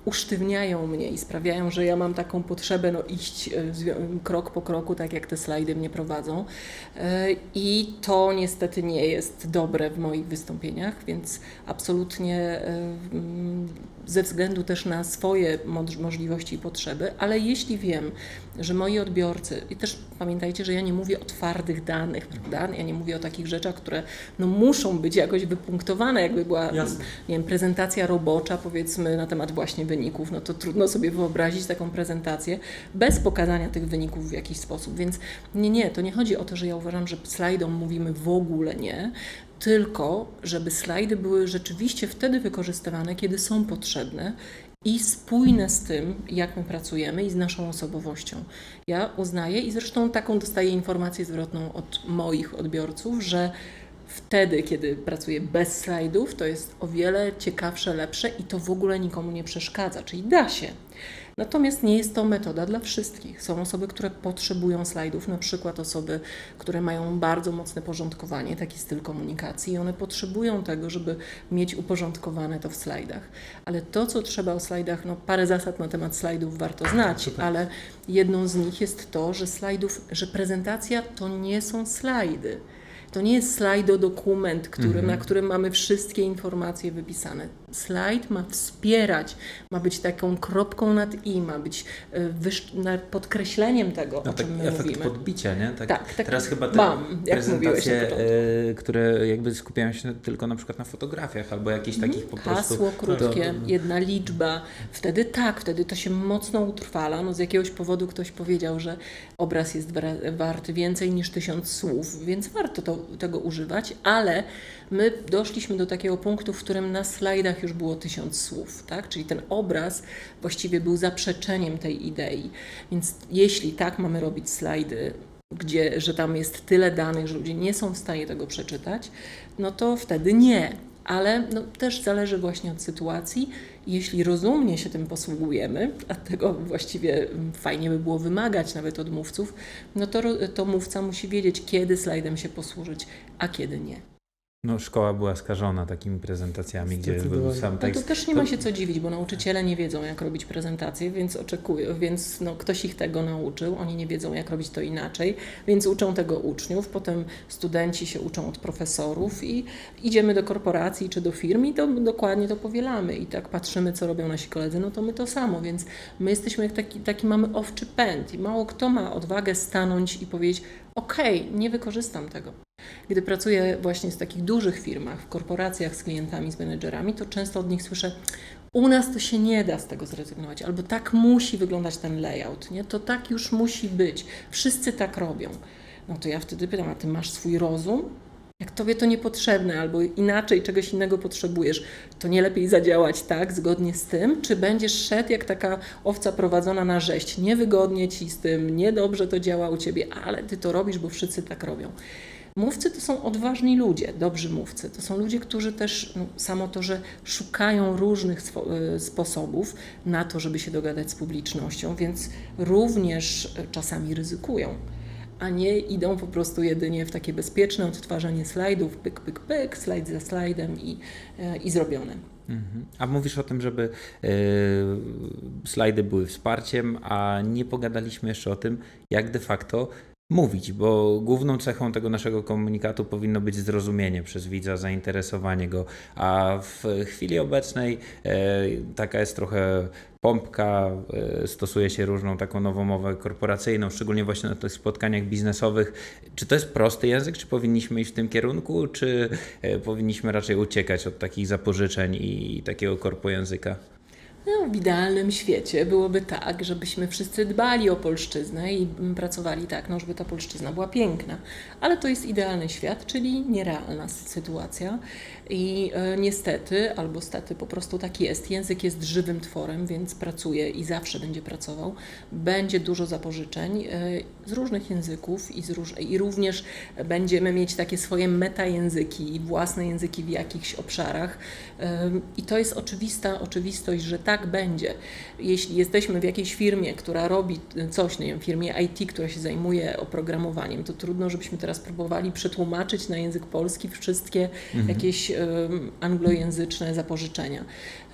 Usztywniają mnie i sprawiają, że ja mam taką potrzebę no, iść e, krok po kroku, tak jak te slajdy mnie prowadzą. E, I to niestety nie jest dobre w moich wystąpieniach, więc absolutnie e, ze względu też na swoje mo- możliwości i potrzeby, ale jeśli wiem, że moi odbiorcy, i też pamiętajcie, że ja nie mówię o twardych danych, prawda? Ja nie mówię o takich rzeczach, które no, muszą być jakoś wypunktowane, jakby była Jasne. nie wiem, prezentacja robocza, powiedzmy, na temat właśnie wyników, no to trudno sobie wyobrazić taką prezentację bez pokazania tych wyników w jakiś sposób. Więc nie, nie, to nie chodzi o to, że ja uważam, że slajdom mówimy w ogóle nie, tylko żeby slajdy były rzeczywiście wtedy wykorzystywane, kiedy są potrzebne i spójne z tym, jak my pracujemy i z naszą osobowością. Ja uznaję i zresztą taką dostaję informację zwrotną od moich odbiorców, że wtedy, kiedy pracuję bez slajdów, to jest o wiele ciekawsze, lepsze i to w ogóle nikomu nie przeszkadza, czyli da się. Natomiast nie jest to metoda dla wszystkich. Są osoby, które potrzebują slajdów, na przykład osoby, które mają bardzo mocne porządkowanie, taki styl komunikacji, i one potrzebują tego, żeby mieć uporządkowane to w slajdach. Ale to, co trzeba o slajdach, no parę zasad na temat slajdów warto znać, ale jedną z nich jest to, że slajdów, że prezentacja to nie są slajdy. To nie jest slajdo dokument, który, na którym mamy wszystkie informacje wypisane. Slajd ma wspierać, ma być taką kropką nad i, ma być e, podkreśleniem tego, No, o czym taki my efekt mówimy. podbicia, nie? Tak, Tak, tak. Teraz chyba te Mam, prezentacje, e, które jakby skupiają się tylko na przykład na fotografiach albo jakichś takich po prostu... Hasło krótkie, to- jedna liczba. Wtedy tak, wtedy to się mocno utrwala. No z jakiegoś powodu ktoś powiedział, że obraz jest wart więcej niż tysiąc słów, więc warto to, tego używać, ale my doszliśmy do takiego punktu, w którym na slajdach już było tysiąc słów, tak? Czyli ten obraz właściwie był zaprzeczeniem tej idei. Więc jeśli tak mamy robić slajdy, gdzie, że tam jest tyle danych, że ludzie nie są w stanie tego przeczytać, no to wtedy nie. Ale no, też zależy właśnie od sytuacji. Jeśli rozumnie się tym posługujemy, a tego właściwie mm, fajnie by było wymagać nawet od mówców, no to, to mówca musi wiedzieć, kiedy slajdem się posłużyć, a kiedy nie. No szkoła była skażona takimi prezentacjami, gdzie sam No to tekst. też nie ma się co dziwić, bo nauczyciele nie wiedzą, jak robić prezentacje, więc oczekują, więc no, ktoś ich tego nauczył, oni nie wiedzą, jak robić to inaczej, więc uczą tego uczniów, potem studenci się uczą od profesorów i idziemy do korporacji czy do firm i to dokładnie to powielamy i tak patrzymy, co robią nasi koledzy, no to my to samo, więc my jesteśmy jak taki, taki mamy owczy pęd i mało kto ma odwagę stanąć i powiedzieć, okej, nie wykorzystam tego. Gdy pracuję właśnie w takich dużych firmach, w korporacjach z klientami, z menedżerami, to często od nich słyszę, u nas to się nie da z tego zrezygnować, albo tak musi wyglądać ten layout, nie? to tak już musi być, wszyscy tak robią. No to ja wtedy pytam, a ty masz swój rozum? Jak tobie to niepotrzebne, albo inaczej czegoś innego potrzebujesz, to nie lepiej zadziałać tak, zgodnie z tym, czy będziesz szedł jak taka owca prowadzona na rzeź, niewygodnie ci z tym, niedobrze to działa u ciebie, ale ty to robisz, bo wszyscy tak robią. Mówcy to są odważni ludzie, dobrzy mówcy. To są ludzie, którzy też, no, samo to, że szukają różnych y, sposobów na to, żeby się dogadać z publicznością, więc również y, czasami ryzykują, a nie idą po prostu jedynie w takie bezpieczne odtwarzanie slajdów, pyk, pyk, pyk, slajd za slajdem i, y, i zrobione. Mhm. A mówisz o tym, żeby e, slajdy były wsparciem, a nie pogadaliśmy jeszcze o tym, jak de facto mówić, bo główną cechą tego naszego komunikatu powinno być zrozumienie przez widza, zainteresowanie go, a w chwili obecnej e, taka jest trochę pompka, e, stosuje się różną taką nową mowę korporacyjną, szczególnie właśnie na tych spotkaniach biznesowych. Czy to jest prosty język, czy powinniśmy iść w tym kierunku, czy e, powinniśmy raczej uciekać od takich zapożyczeń i takiego korpojęzyka? No, w idealnym świecie byłoby tak, żebyśmy wszyscy dbali o polszczyznę i pracowali tak, no, żeby ta polszczyzna była piękna. Ale to jest idealny świat, czyli nierealna sytuacja. I e, niestety, albo stety, po prostu tak jest. Język jest żywym tworem, więc pracuje i zawsze będzie pracował. Będzie dużo zapożyczeń e, z różnych języków i, z róż i również będziemy mieć takie swoje metajęzyki, własne języki w jakichś obszarach. E, I to jest oczywista oczywistość, że tak będzie. Jeśli jesteśmy w jakiejś firmie, która robi coś, nie wiem, firmie IT, która się zajmuje oprogramowaniem, to trudno, żebyśmy teraz próbowali przetłumaczyć na język polski wszystkie mhm. jakieś anglojęzyczne zapożyczenia.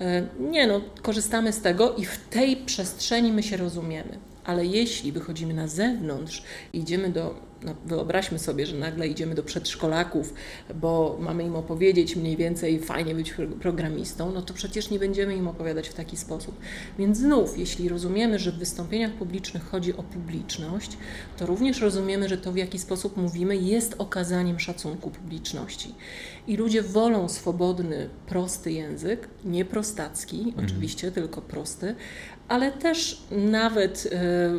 E, nie, no, korzystamy z tego i w tej przestrzeni my się rozumiemy. Ale jeśli wychodzimy na zewnątrz, idziemy do no wyobraźmy sobie, że nagle idziemy do przedszkolaków, bo mamy im opowiedzieć mniej więcej fajnie być programistą, no to przecież nie będziemy im opowiadać w taki sposób. Więc znów, jeśli rozumiemy, że w wystąpieniach publicznych chodzi o publiczność, to również rozumiemy, że to w jaki sposób mówimy jest okazaniem szacunku publiczności. I ludzie wolą swobodny, prosty język, nie prostacki, mhm. oczywiście, tylko prosty, ale też nawet y,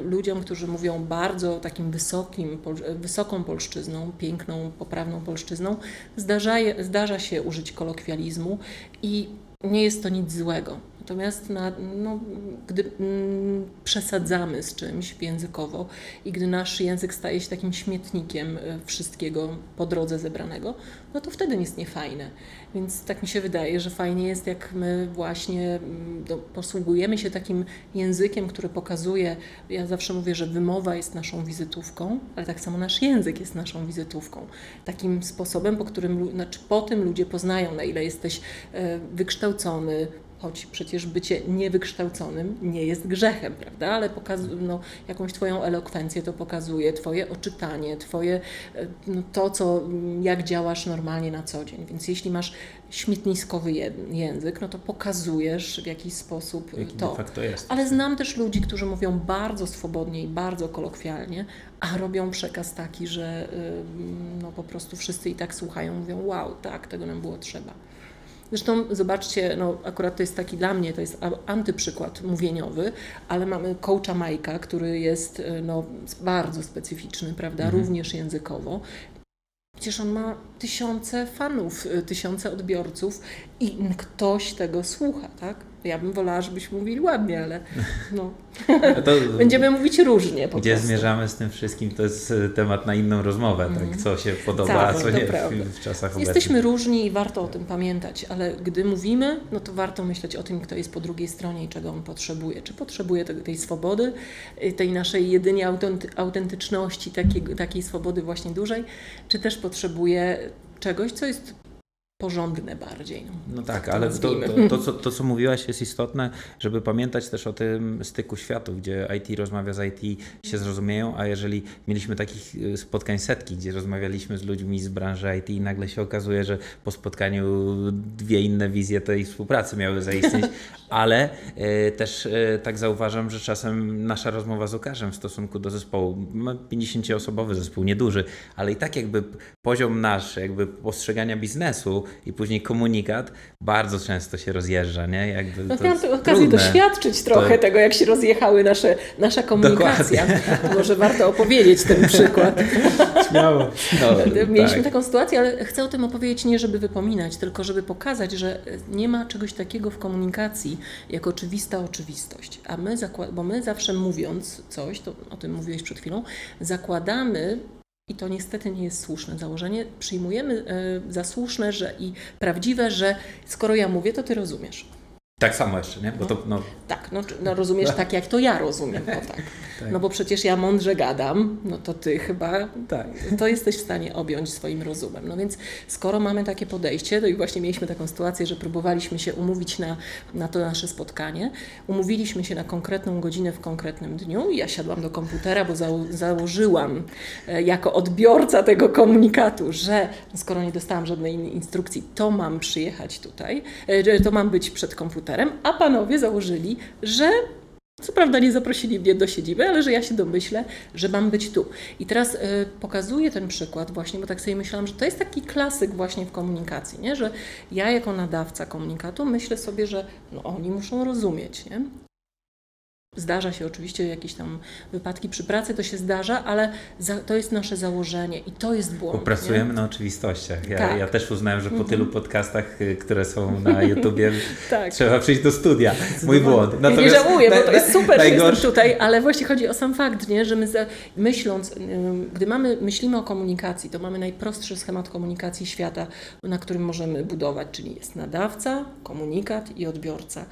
ludziom, którzy mówią bardzo takim wysokim, wysoką polszczyzną, piękną, poprawną polszczyzną, zdarza, zdarza się użyć kolokwializmu i nie jest to nic złego. Natomiast na, no, gdy mm, przesadzamy z czymś językowo i gdy nasz język staje się takim śmietnikiem e, wszystkiego po drodze zebranego, no to wtedy jest niefajne. Więc tak mi się wydaje, że fajnie jest, jak my właśnie mm, do, posługujemy się takim językiem, który pokazuje, ja zawsze mówię, że wymowa jest naszą wizytówką, ale tak samo nasz język jest naszą wizytówką. Takim sposobem, po którym, znaczy po tym ludzie poznają, na ile jesteś e, wykształcony, choć przecież bycie niewykształconym nie jest grzechem, prawda? Ale pokazuje, no, jakąś Twoją elokwencję to pokazuje, Twoje oczytanie, Twoje, e, no, to, co, jak działasz normalnie na co dzień. Więc jeśli masz śmietniskowy język, no to pokazujesz w jakiś sposób Jaki to. Ale znam też ludzi, którzy mówią bardzo swobodnie i bardzo kolokwialnie, a robią przekaz taki, że no, po prostu wszyscy i tak słuchają, mówią wow, tak, tego nam było trzeba. Zresztą zobaczcie, no akurat to jest taki dla mnie, to jest antyprzykład mówieniowy, ale mamy coacha Majka, który jest e, no, bardzo specyficzny, prawda, mhm. również językowo. Przecież on ma tysiące fanów, e, tysiące odbiorców i ktoś tego słucha, tak? Ja bym wolała, żebyśmy mówili ładnie, ale no. Będziemy mówić różnie. gdzie prostu. zmierzamy z tym wszystkim, to jest e, temat na inną rozmowę, tak? Mhm. co się podoba, tak, a co nie w, w czasach obecnych. Jesteśmy różni i warto o tym pamiętać, ale gdy mówimy, no to warto myśleć o tym, kto jest po drugiej stronie i czego on potrzebuje. Czy potrzebuje tej, tej swobody, y, tej naszej jedynie autentyczności, takiej, takiej swobody właśnie dużej, czy też potrzebuje czegoś, co jest porządne bardziej. No, no tak, ale to, to, to, co, to, co mówiłaś, jest istotne, żeby pamiętać też o tym styku światów, gdzie IT rozmawia z IT, się zrozumieją, a jeżeli mieliśmy takich y, spotkań setki, gdzie rozmawialiśmy z ludźmi z branży IT i nagle się okazuje, że po spotkaniu dwie inne wizje tej współpracy miały zaistnieć, ale y, też y, tak zauważam, że czasem nasza rozmowa z Łukaszem w stosunku do zespołu, ma 50-osobowy zespół, nieduży, ale i tak jakby poziom nasz, jakby postrzegania biznesu i później komunikat bardzo często się rozjeżdża, nie? Jakby no, miałam okazję doświadczyć trochę to... tego, jak się rozjechały nasze, nasza komunikacja. Może warto opowiedzieć ten przykład. Śmiało. No, Mieliśmy tak. taką sytuację, ale chcę o tym opowiedzieć nie, żeby wypominać, tylko żeby pokazać, że nie ma czegoś takiego w komunikacji, jak oczywista oczywistość. A my, bo my zawsze mówiąc coś, to o tym mówiłeś przed chwilą, zakładamy i to niestety nie jest słuszne założenie. Przyjmujemy e, za słuszne że i prawdziwe, że skoro ja mówię, to ty rozumiesz. Tak samo jeszcze, nie? Bo to, no. Tak, no, no rozumiesz tak, jak to ja rozumiem. No, tak. no bo przecież ja mądrze gadam, no to ty chyba Tak. to jesteś w stanie objąć swoim rozumem. No więc skoro mamy takie podejście, to i właśnie mieliśmy taką sytuację, że próbowaliśmy się umówić na, na to nasze spotkanie, umówiliśmy się na konkretną godzinę w konkretnym dniu i ja siadłam do komputera, bo zało założyłam e, jako odbiorca tego komunikatu, że skoro nie dostałam żadnej in- instrukcji, to mam przyjechać tutaj, e, to mam być przed komputerem, a panowie założyli, że co prawda nie zaprosili mnie do siedziby, ale że ja się domyślę, że mam być tu. I teraz y, pokazuję ten przykład właśnie, bo tak sobie myślałam, że to jest taki klasyk właśnie w komunikacji, nie? że ja jako nadawca komunikatu myślę sobie, że no, oni muszą rozumieć. Nie? Zdarza się oczywiście jakieś tam wypadki przy pracy, to się zdarza, ale za, to jest nasze założenie i to jest błąd. Bo pracujemy na oczywistościach. Ja, Tak. ja też uznałem, że po tylu podcastach, y, które są na YouTubie? Tak. trzeba przyjść do studia. Mój błąd. Ja nie żałuję, bo to jest super, że jestem tutaj, ale właśnie chodzi o sam fakt, nie? że my za, myśląc, ym, gdy mamy, myślimy o komunikacji, to mamy najprostszy schemat komunikacji świata, na którym możemy budować, czyli jest nadawca, komunikat i odbiorca.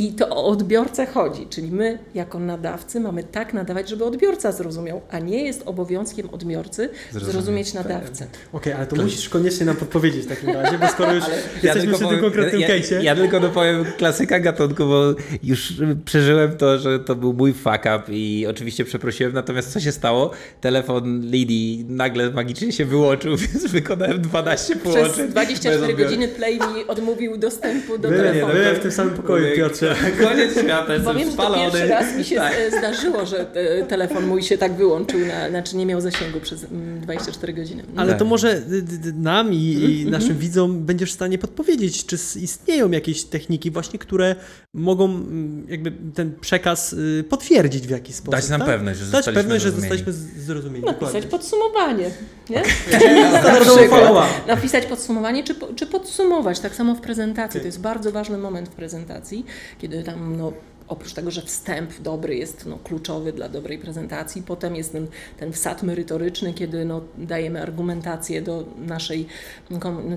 I to o odbiorcę chodzi, czyli my jako nadawcy mamy tak nadawać, żeby odbiorca zrozumiał, a nie jest obowiązkiem odbiorcy Zrozumieć, zrozumieć, tak. nadawcę. Okej, ale to musisz koniecznie nam podpowiedzieć w takim razie, bo skoro już jesteśmy tylko przy tym konkretnym ja, case'ie. ja, ja tylko dopowiem klasyka gatunku, bo już przeżyłem to, że to był mój fuck up i oczywiście przeprosiłem, natomiast co się stało? Telefon Lidii nagle magicznie się wyłączył, więc wykonałem 12 połączeń. Przez 24 bez odbioru. godziny Play mi odmówił dostępu do Byłem, telefonu. byłem w tym samym pokoju, Piotrze. Koniec świata, jestem Powiem, że to spalony. pierwszy raz mi się Tak. zdarzyło, że e, telefon mój się tak wyłączył, na, znaczy nie miał zasięgu przez mm, 24 godziny. Ale Tak. to może y, y, nam i, i naszym widzom będziesz w stanie podpowiedzieć, czy istnieją jakieś techniki właśnie, które mogą mm, jakby ten przekaz y, potwierdzić w jakiś sposób. Dać nam tak? pewność, że Dać zostaliśmy pewność, że zrozumieni. zostaliśmy z- zrozumieni. Napisać dokładnie. podsumowanie. Nie? Przykład. follow-up. Napisać podsumowanie, czy, czy podsumować. Tak samo w prezentacji. To jest bardzo ważny moment w prezentacji, kiedy tam no, oprócz tego, że wstęp dobry jest no, kluczowy dla dobrej prezentacji, potem jest ten, ten wsad merytoryczny, kiedy no, dajemy argumentację do naszej,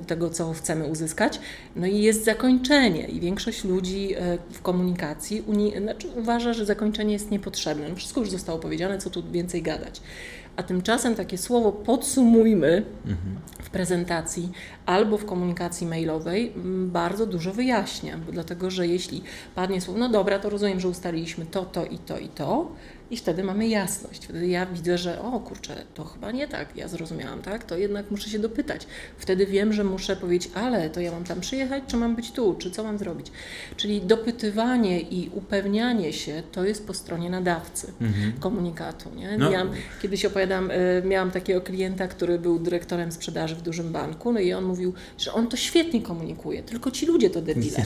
tego, co chcemy uzyskać. No i jest zakończenie i większość ludzi e, w komunikacji uni- znaczy uważa, że zakończenie jest niepotrzebne. No, wszystko już zostało powiedziane, co tu więcej gadać. A tymczasem takie słowo podsumujmy w prezentacji albo w komunikacji mailowej mm, bardzo dużo wyjaśnia, dlatego, że jeśli padnie słowo, no dobra, to rozumiem, że ustaliliśmy to, to i to i to, i wtedy mamy jasność. Wtedy ja widzę, że o kurczę, to chyba nie tak, ja zrozumiałam, tak? To jednak muszę się dopytać. Wtedy wiem, że muszę powiedzieć, ale to ja mam tam przyjechać, czy mam być tu, czy co mam zrobić? Czyli dopytywanie i upewnianie się to jest po stronie nadawcy komunikatu. Nie? No. Miałam, kiedyś opowiadam, y, miałam takiego klienta, który był dyrektorem sprzedaży w dużym banku, no i on mówił, że on to świetnie komunikuje, tylko ci ludzie to debile.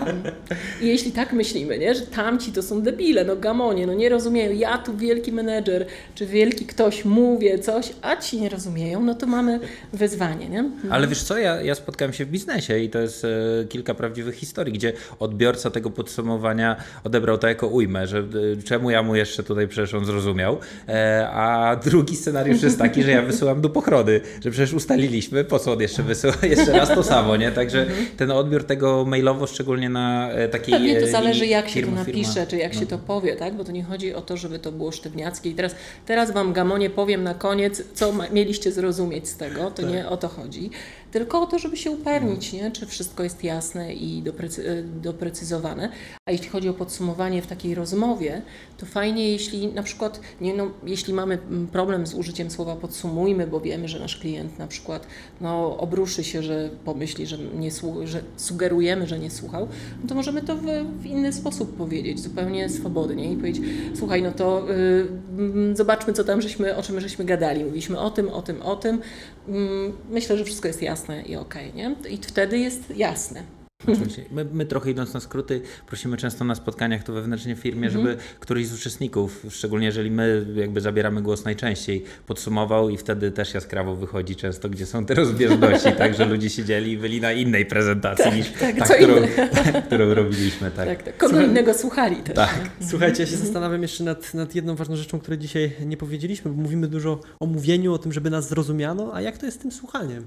I jeśli tak myślimy, nie? że tamci to są debile, no gamonie, no nie rozumieją, ja tu wielki menedżer, czy wielki ktoś mówię coś, a ci nie rozumieją, no to mamy wyzwanie. Nie? Ale wiesz co, ja, ja spotkałem się w biznesie i to jest e, kilka prawdziwych historii, gdzie odbiorca tego podsumowania odebrał to jako ujmę, że e, czemu ja mu jeszcze tutaj przecież on zrozumiał, e, a drugi scenariusz jest taki, że ja wysyłam do pochrony, że przecież ustaliliśmy, po co on jeszcze wysyła jeszcze raz to samo, nie? Także ten odbiór tego mailowo, szczególnie na e, takiej Pewnie to e, zależy, jak się firma, to napisze, firma. czy jak No. się to powie, tak? Bo to nie chodzi o to, żeby to było sztywniackie. I teraz, teraz Wam, Gamonie, powiem na koniec, co ma, mieliście zrozumieć z tego. To nie o to chodzi. Tylko o to, żeby się upewnić, nie? czy wszystko jest jasne i doprecy, e, doprecyzowane. A jeśli chodzi o podsumowanie w takiej rozmowie, to fajnie, jeśli na przykład, nie, no, jeśli mamy mm, problem z użyciem słowa podsumujmy, bo wiemy, że nasz klient na przykład no, obruszy się, że pomyśli, że, nie że sugerujemy, że nie słuchał, no to możemy to w, w inny sposób powiedzieć, zupełnie swobodnie i powiedzieć, słuchaj, no to y, mm, zobaczmy, co tam żeśmy, o czym żeśmy gadali. Mówiliśmy o tym, o tym, o tym. Mm, myślę, że wszystko jest jasne i okej, nie? I wtedy jest jasne. Oczywiście. My, my trochę idąc na skróty, prosimy często na spotkaniach to wewnętrznie w firmie, żeby któryś z uczestników, szczególnie jeżeli my jakby zabieramy głos najczęściej, podsumował i wtedy też jaskrawo wychodzi często, gdzie są te rozbieżności, tak, że ludzie siedzieli i byli na innej prezentacji niż tak, ta, którą, inne. którą robiliśmy. Tak. Tak, tak. Kogo innego słuchali też. Tak. Słuchajcie, ja się zastanawiam jeszcze nad, nad jedną ważną rzeczą, której dzisiaj nie powiedzieliśmy, bo mówimy dużo o mówieniu, o tym, żeby nas zrozumiano, a jak to jest z tym słuchaniem?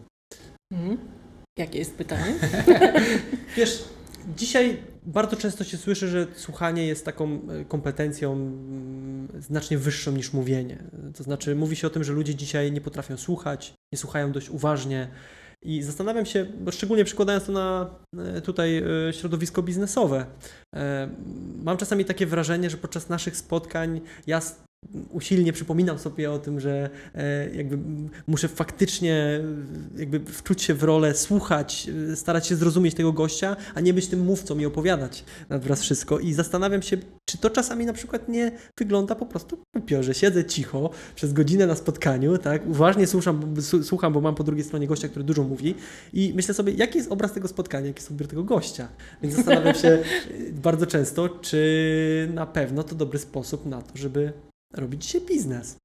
Mhm. Jakie jest pytanie? Wiesz, dzisiaj bardzo często się słyszy, że słuchanie jest taką e, kompetencją mm, znacznie wyższą niż mówienie. To znaczy, mówi się o tym, że ludzie dzisiaj nie potrafią słuchać, nie słuchają dość uważnie. I zastanawiam się, szczególnie przykładając to na e, tutaj e, środowisko biznesowe, mam czasami takie wrażenie, że podczas naszych spotkań ja usilnie przypominam sobie o tym, że e, jakby muszę faktycznie jakby wczuć się w rolę, słuchać, e, starać się zrozumieć tego gościa, a nie być tym mówcą i opowiadać nad wraz wszystko. I zastanawiam się, czy to czasami na przykład nie wygląda po prostu głupio, że siedzę cicho przez godzinę na spotkaniu, tak, uważnie słucham, słucham, bo mam po drugiej stronie gościa, który dużo mówi i myślę sobie, jaki jest obraz tego spotkania, jaki jest odbiór tego gościa. Więc zastanawiam się e, bardzo często, czy na pewno to dobry sposób na to, żeby robić się biznes.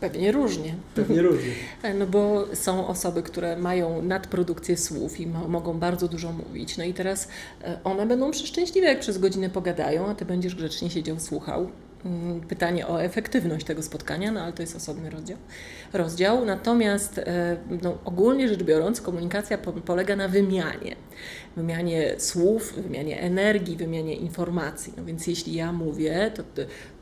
Pewnie różnie. Pewnie różnie. No bo są osoby, które mają nadprodukcję słów i mogą bardzo dużo mówić. No i teraz e, one będą przeszczęśliwe, jak przez godzinę pogadają, a ty będziesz grzecznie siedział, słuchał. Mm, pytanie o efektywność tego spotkania, no ale to jest osobny rozdział. rozdział. Natomiast e, no, ogólnie rzecz biorąc, komunikacja polega na wymianie wymianie słów, wymianie energii, wymianie informacji. No więc jeśli ja mówię, to,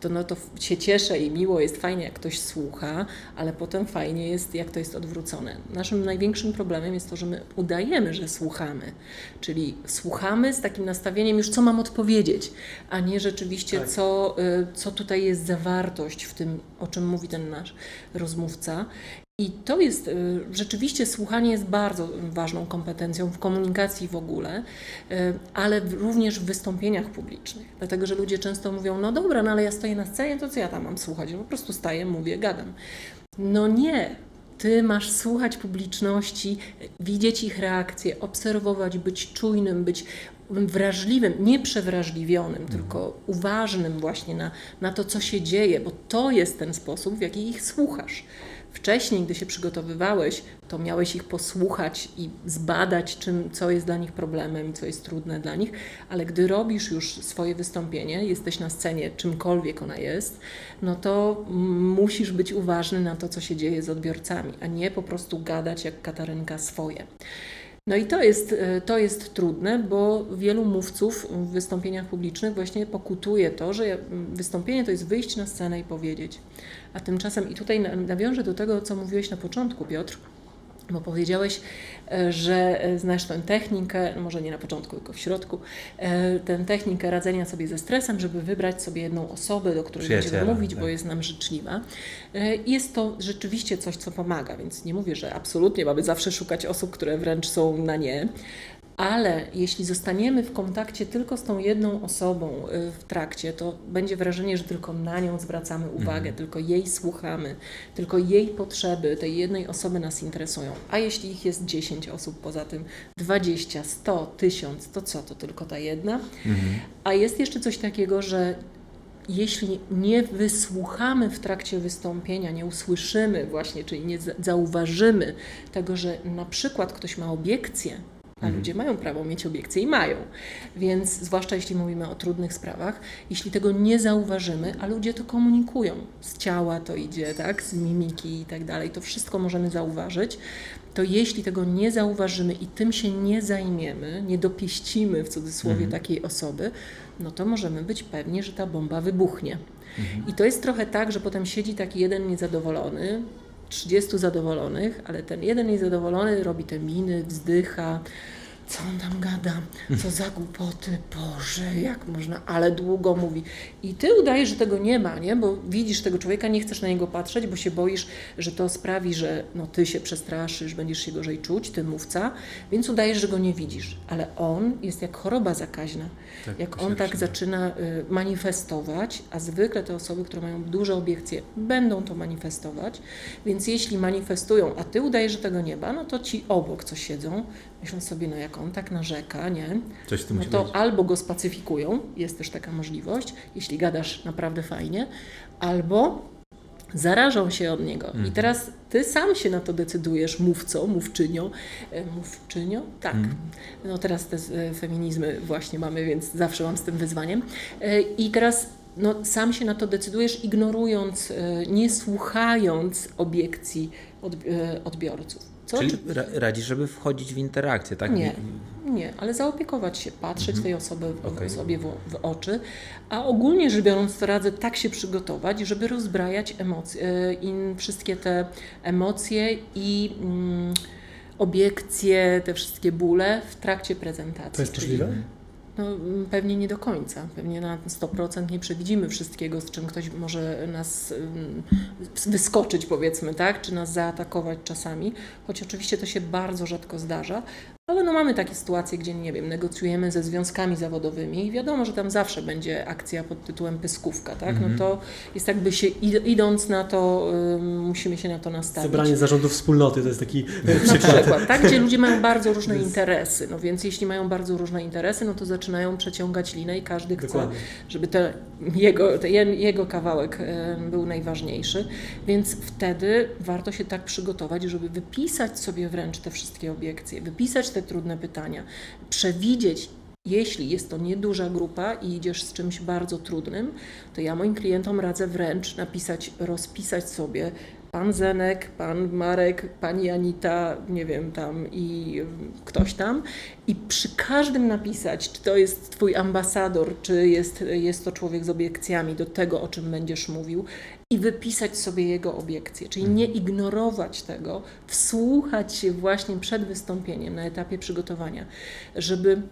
to, no to się cieszę i miło jest fajnie, jak ktoś słucha, ale potem fajnie jest, jak to jest odwrócone. Naszym największym problemem jest to, że my udajemy, że słuchamy, czyli słuchamy z takim nastawieniem już, co mam odpowiedzieć, a nie rzeczywiście, tak. co, y, co tutaj jest zawartość w tym, o czym mówi ten nasz rozmówca. I to jest y, rzeczywiście słuchanie jest bardzo ważną kompetencją w komunikacji w ogóle, y, ale również w wystąpieniach publicznych. Dlatego, że ludzie często mówią: No dobra, no ale ja stoję na scenie, to co ja tam mam słuchać? Ja po prostu staję, mówię, gadam. No nie. Ty masz słuchać publiczności, widzieć ich reakcje, obserwować, być czujnym, być wrażliwym, nie przewrażliwionym, mhm. tylko uważnym właśnie na, na to, co się dzieje, bo to jest ten sposób, w jaki ich słuchasz. Wcześniej, gdy się przygotowywałeś, to miałeś ich posłuchać i zbadać, czym, co jest dla nich problemem i co jest trudne dla nich, ale gdy robisz już swoje wystąpienie, jesteś na scenie, czymkolwiek ona jest, no to musisz być uważny na to, co się dzieje z odbiorcami, a nie po prostu gadać jak Katarynka swoje. No i to jest, e, to jest trudne, bo wielu mówców w wystąpieniach publicznych właśnie pokutuje to, że wystąpienie to jest wyjść na scenę i powiedzieć. A tymczasem, i tutaj nawiążę do tego, co mówiłeś na początku, Piotr, bo powiedziałeś, e, że e, znasz tę technikę, może nie na początku, tylko w środku, e, tę technikę radzenia sobie ze stresem, żeby wybrać sobie jedną osobę, do której będziemy mówić, tak. bo jest nam życzliwa. Jest to rzeczywiście coś, co pomaga, więc nie mówię, że absolutnie mamy zawsze szukać osób, które wręcz są na nie, ale jeśli zostaniemy w kontakcie tylko z tą jedną osobą y, w trakcie, to będzie wrażenie, że tylko na nią zwracamy uwagę, mhm. tylko jej słuchamy, tylko jej potrzeby tej jednej osoby nas interesują. A jeśli ich jest 10 osób, poza tym 20, 100, 1000, to co, to tylko ta jedna? Mhm. A jest jeszcze coś takiego, że jeśli nie wysłuchamy w trakcie wystąpienia, nie usłyszymy właśnie, czyli nie zauważymy tego, że na przykład ktoś ma obiekcję, a mhm. ludzie mają prawo mieć obiekcje i mają. Więc zwłaszcza jeśli mówimy o trudnych sprawach, jeśli tego nie zauważymy, a ludzie to komunikują, z ciała to idzie, tak, z mimiki i tak dalej, to wszystko możemy zauważyć, to jeśli tego nie zauważymy i tym się nie zajmiemy, nie dopieścimy w cudzysłowie mhm. takiej osoby, no to możemy być pewni, że ta bomba wybuchnie. Mhm. I to jest trochę tak, że potem siedzi taki jeden niezadowolony, 30 zadowolonych, ale ten jeden niezadowolony robi te miny, wzdycha, co on tam gada, co za głupoty, Boże, jak można, ale długo mówi. I ty udajesz, że tego nie ma, nie? bo widzisz tego człowieka, nie chcesz na niego patrzeć, bo się boisz, że to sprawi, że no, ty się przestraszysz, będziesz się gorzej czuć, ty mówca, więc udajesz, że go nie widzisz. Ale on jest jak choroba zakaźna. Tak, jak on tak zaczyna y, manifestować, a zwykle te osoby, które mają duże obiekcje, będą to manifestować, więc jeśli manifestują, a ty udajesz, że tego nie ma, no to ci obok, co siedzą, myślą sobie, no jak on tak narzeka, nie? Coś no to być. albo go spacyfikują, jest też taka możliwość, jeśli gadasz naprawdę fajnie, albo zarażą się od niego. Mhm. I teraz ty sam się na to decydujesz, mówco, mówczynią. E, mówczynią? Tak. Mhm. No teraz te e, feminizmy właśnie mamy, więc zawsze mam z tym wyzwaniem. E, I teraz no, sam się na to decydujesz, ignorując, nie słuchając obiekcji odbiorców. Co? Czyli radzisz, żeby wchodzić w interakcję, tak? Nie, Nie, ale zaopiekować się, patrzeć Mhm. tej osoby, Okej. osobie w, w oczy, a ogólnie rzecz biorąc to radzę tak się przygotować, żeby rozbrajać emocje, e, in, wszystkie te emocje i mm, obiekcje, te wszystkie bóle w trakcie prezentacji. To jest możliwe? no, mm, pewnie nie do końca. Pewnie na 100% nie przewidzimy wszystkiego, z czym ktoś może nas ym, wyskoczyć, powiedzmy, tak? Czy nas zaatakować czasami. Choć oczywiście to się bardzo rzadko zdarza. Ale no mamy takie sytuacje, gdzie, nie wiem, negocjujemy ze związkami zawodowymi i wiadomo, że tam zawsze będzie akcja pod tytułem pyskówka, tak? Mhm. No to jest jakby się, id- idąc na to, ym, musimy się na to nastawić. Zebranie zarządów wspólnoty to jest taki Na przykład. przykład, tak? Gdzie ludzie mają bardzo różne interesy. No więc jeśli mają bardzo różne interesy, no to zaczynają przeciągać linę i każdy chce, Dokładnie. żeby te jego, te je- jego kawałek e, był najważniejszy. Więc wtedy warto się tak przygotować, żeby wypisać sobie wręcz te wszystkie obiekcje, wypisać te trudne pytania, przewidzieć. Jeśli jest to nieduża grupa i idziesz z czymś bardzo trudnym, to ja moim klientom radzę wręcz napisać, rozpisać sobie pan Zenek, pan Marek, pani Anita, nie wiem tam i ktoś tam i przy każdym napisać, czy to jest twój ambasador, czy jest, jest to człowiek z obiekcjami do tego, o czym będziesz mówił i wypisać sobie jego obiekcje, czyli nie ignorować tego, wsłuchać się właśnie przed wystąpieniem na etapie przygotowania, żeby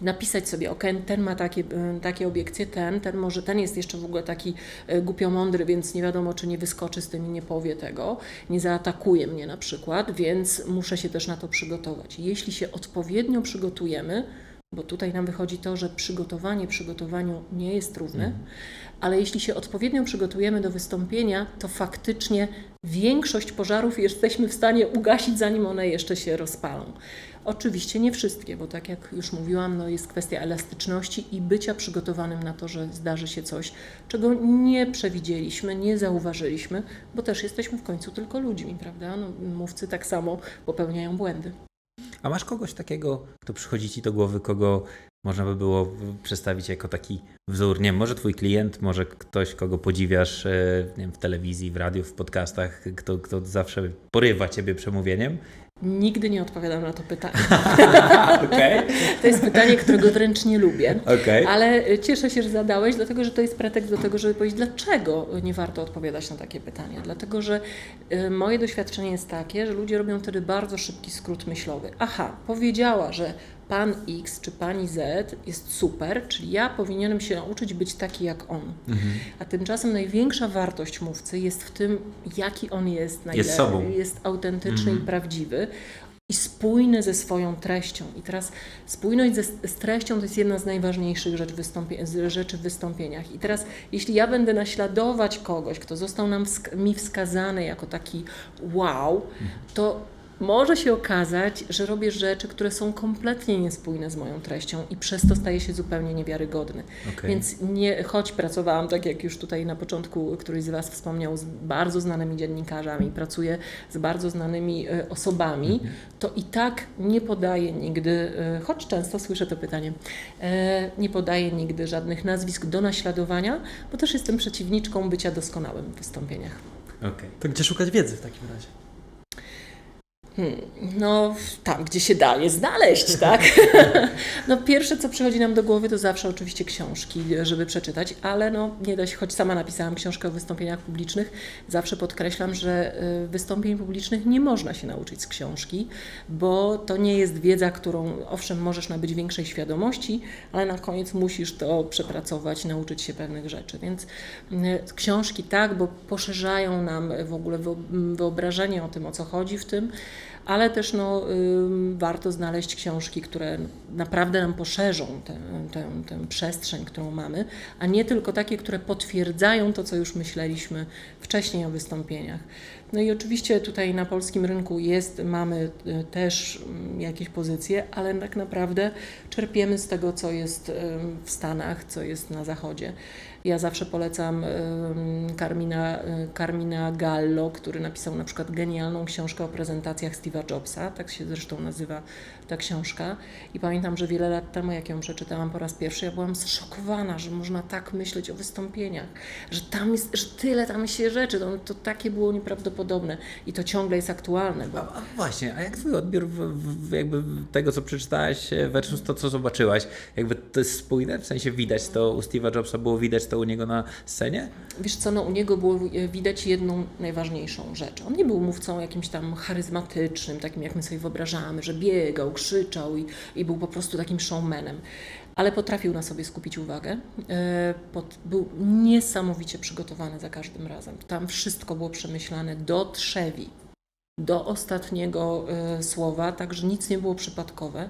napisać sobie, ok, ten ma takie, y, takie obiekcje, ten, ten może, ten jest jeszcze w ogóle taki y, głupio mądry, więc nie wiadomo, czy nie wyskoczy z tym i nie powie tego, nie zaatakuje mnie na przykład, więc muszę się też na to przygotować. Jeśli się odpowiednio przygotujemy, bo tutaj nam wychodzi to, że przygotowanie przygotowaniu nie jest równe, ale jeśli się odpowiednio przygotujemy do wystąpienia, to faktycznie większość pożarów jesteśmy w stanie ugasić, zanim one jeszcze się rozpalą. Oczywiście nie wszystkie, bo tak jak już mówiłam, no jest kwestia elastyczności i bycia przygotowanym na to, że zdarzy się coś, czego nie przewidzieliśmy, nie zauważyliśmy, bo też jesteśmy w końcu tylko ludźmi, prawda? No, mówcy tak samo popełniają błędy. A masz kogoś takiego, kto przychodzi ci do głowy, kogo można by było przedstawić jako taki wzór? Nie wiem, może twój klient, może ktoś, kogo podziwiasz e, wiem, w telewizji, w radiu, w podcastach, kto, kto zawsze porywa ciebie przemówieniem? Nigdy nie odpowiadam na to pytanie. To jest pytanie, którego wręcz nie lubię. okej. Ale cieszę się, że zadałeś, dlatego że to jest pretekst do tego, żeby powiedzieć, dlaczego nie warto odpowiadać na takie pytania. Dlatego, że y, moje doświadczenie jest takie, że ludzie robią wtedy bardzo szybki skrót myślowy. Aha, powiedziała, że pan X czy pani Z jest super, czyli ja powinienem się nauczyć być taki jak on. Mhm. A tymczasem największa wartość mówcy jest w tym, jaki on jest, na Jest sobą. jest autentyczny Mhm. i prawdziwy i spójny ze swoją treścią. I teraz spójność ze, z treścią to jest jedna z najważniejszych rzeczy, wystąpie, rzeczy w wystąpieniach. I teraz, jeśli ja będę naśladować kogoś, kto został nam mi wskazany jako taki wow, to może się okazać, że robię rzeczy, które są kompletnie niespójne z moją treścią i przez to staję się zupełnie niewiarygodny. Okej. Więc nie, choć pracowałam, tak jak już tutaj na początku któryś z Was wspomniał, z bardzo znanymi dziennikarzami, pracuję z bardzo znanymi e, osobami, to i tak nie podaję nigdy, e, choć często słyszę to pytanie, e, nie podaję nigdy żadnych nazwisk do naśladowania, bo też jestem przeciwniczką bycia doskonałym w wystąpieniach. Okej. To gdzie szukać wiedzy w takim razie? Hmm, no, tam, gdzie się da je znaleźć, tak? no, pierwsze, co przychodzi nam do głowy, to zawsze oczywiście książki, żeby przeczytać, ale no, nie da się, choć sama napisałam książkę o wystąpieniach publicznych, zawsze podkreślam, że y, wystąpień publicznych nie można się nauczyć z książki, bo to nie jest wiedza, którą owszem możesz nabyć większej świadomości, ale na koniec musisz to przepracować, nauczyć się pewnych rzeczy. Więc y, książki tak, bo poszerzają nam w ogóle wyo- wyobrażenie o tym, o co chodzi w tym, ale też no, warto znaleźć książki, które naprawdę nam poszerzą tę, tę, tę przestrzeń, którą mamy, a nie tylko takie, które potwierdzają to, co już myśleliśmy wcześniej o wystąpieniach. No i oczywiście tutaj na polskim rynku jest, mamy y, też mm, jakieś pozycje, ale tak naprawdę czerpiemy z tego, co jest ym, w Stanach, co jest na Zachodzie. Ja zawsze polecam ym, Carmina, y, Carmina Gallo, który napisał na przykład genialną książkę o prezentacjach Steve'a Jobsa, tak się zresztą nazywa ta książka. I pamiętam, że wiele lat temu, jak ją przeczytałam po raz pierwszy, ja byłam zszokowana, że można tak myśleć o wystąpieniach, że tam jest, że tyle tam się rzeczy, to, to takie było nieprawdopodobne podobne i to ciągle jest aktualne. Bo... A, a właśnie, a jak twój odbiór w, w, jakby tego, co przeczytałaś e, versus to, co zobaczyłaś? Jakby to jest spójne? W sensie widać to u Steve'a Jobsa, było widać to u niego na scenie? Wiesz co, no u niego było e, widać jedną najważniejszą rzecz. On nie był mówcą jakimś tam charyzmatycznym, takim jak my sobie wyobrażamy, że biegał, krzyczał i, i był po prostu takim showmanem ale potrafił na sobie skupić uwagę. E, pod, był niesamowicie przygotowany za każdym razem. Tam wszystko było przemyślane do trzewi, do ostatniego e, słowa, także nic nie było przypadkowe.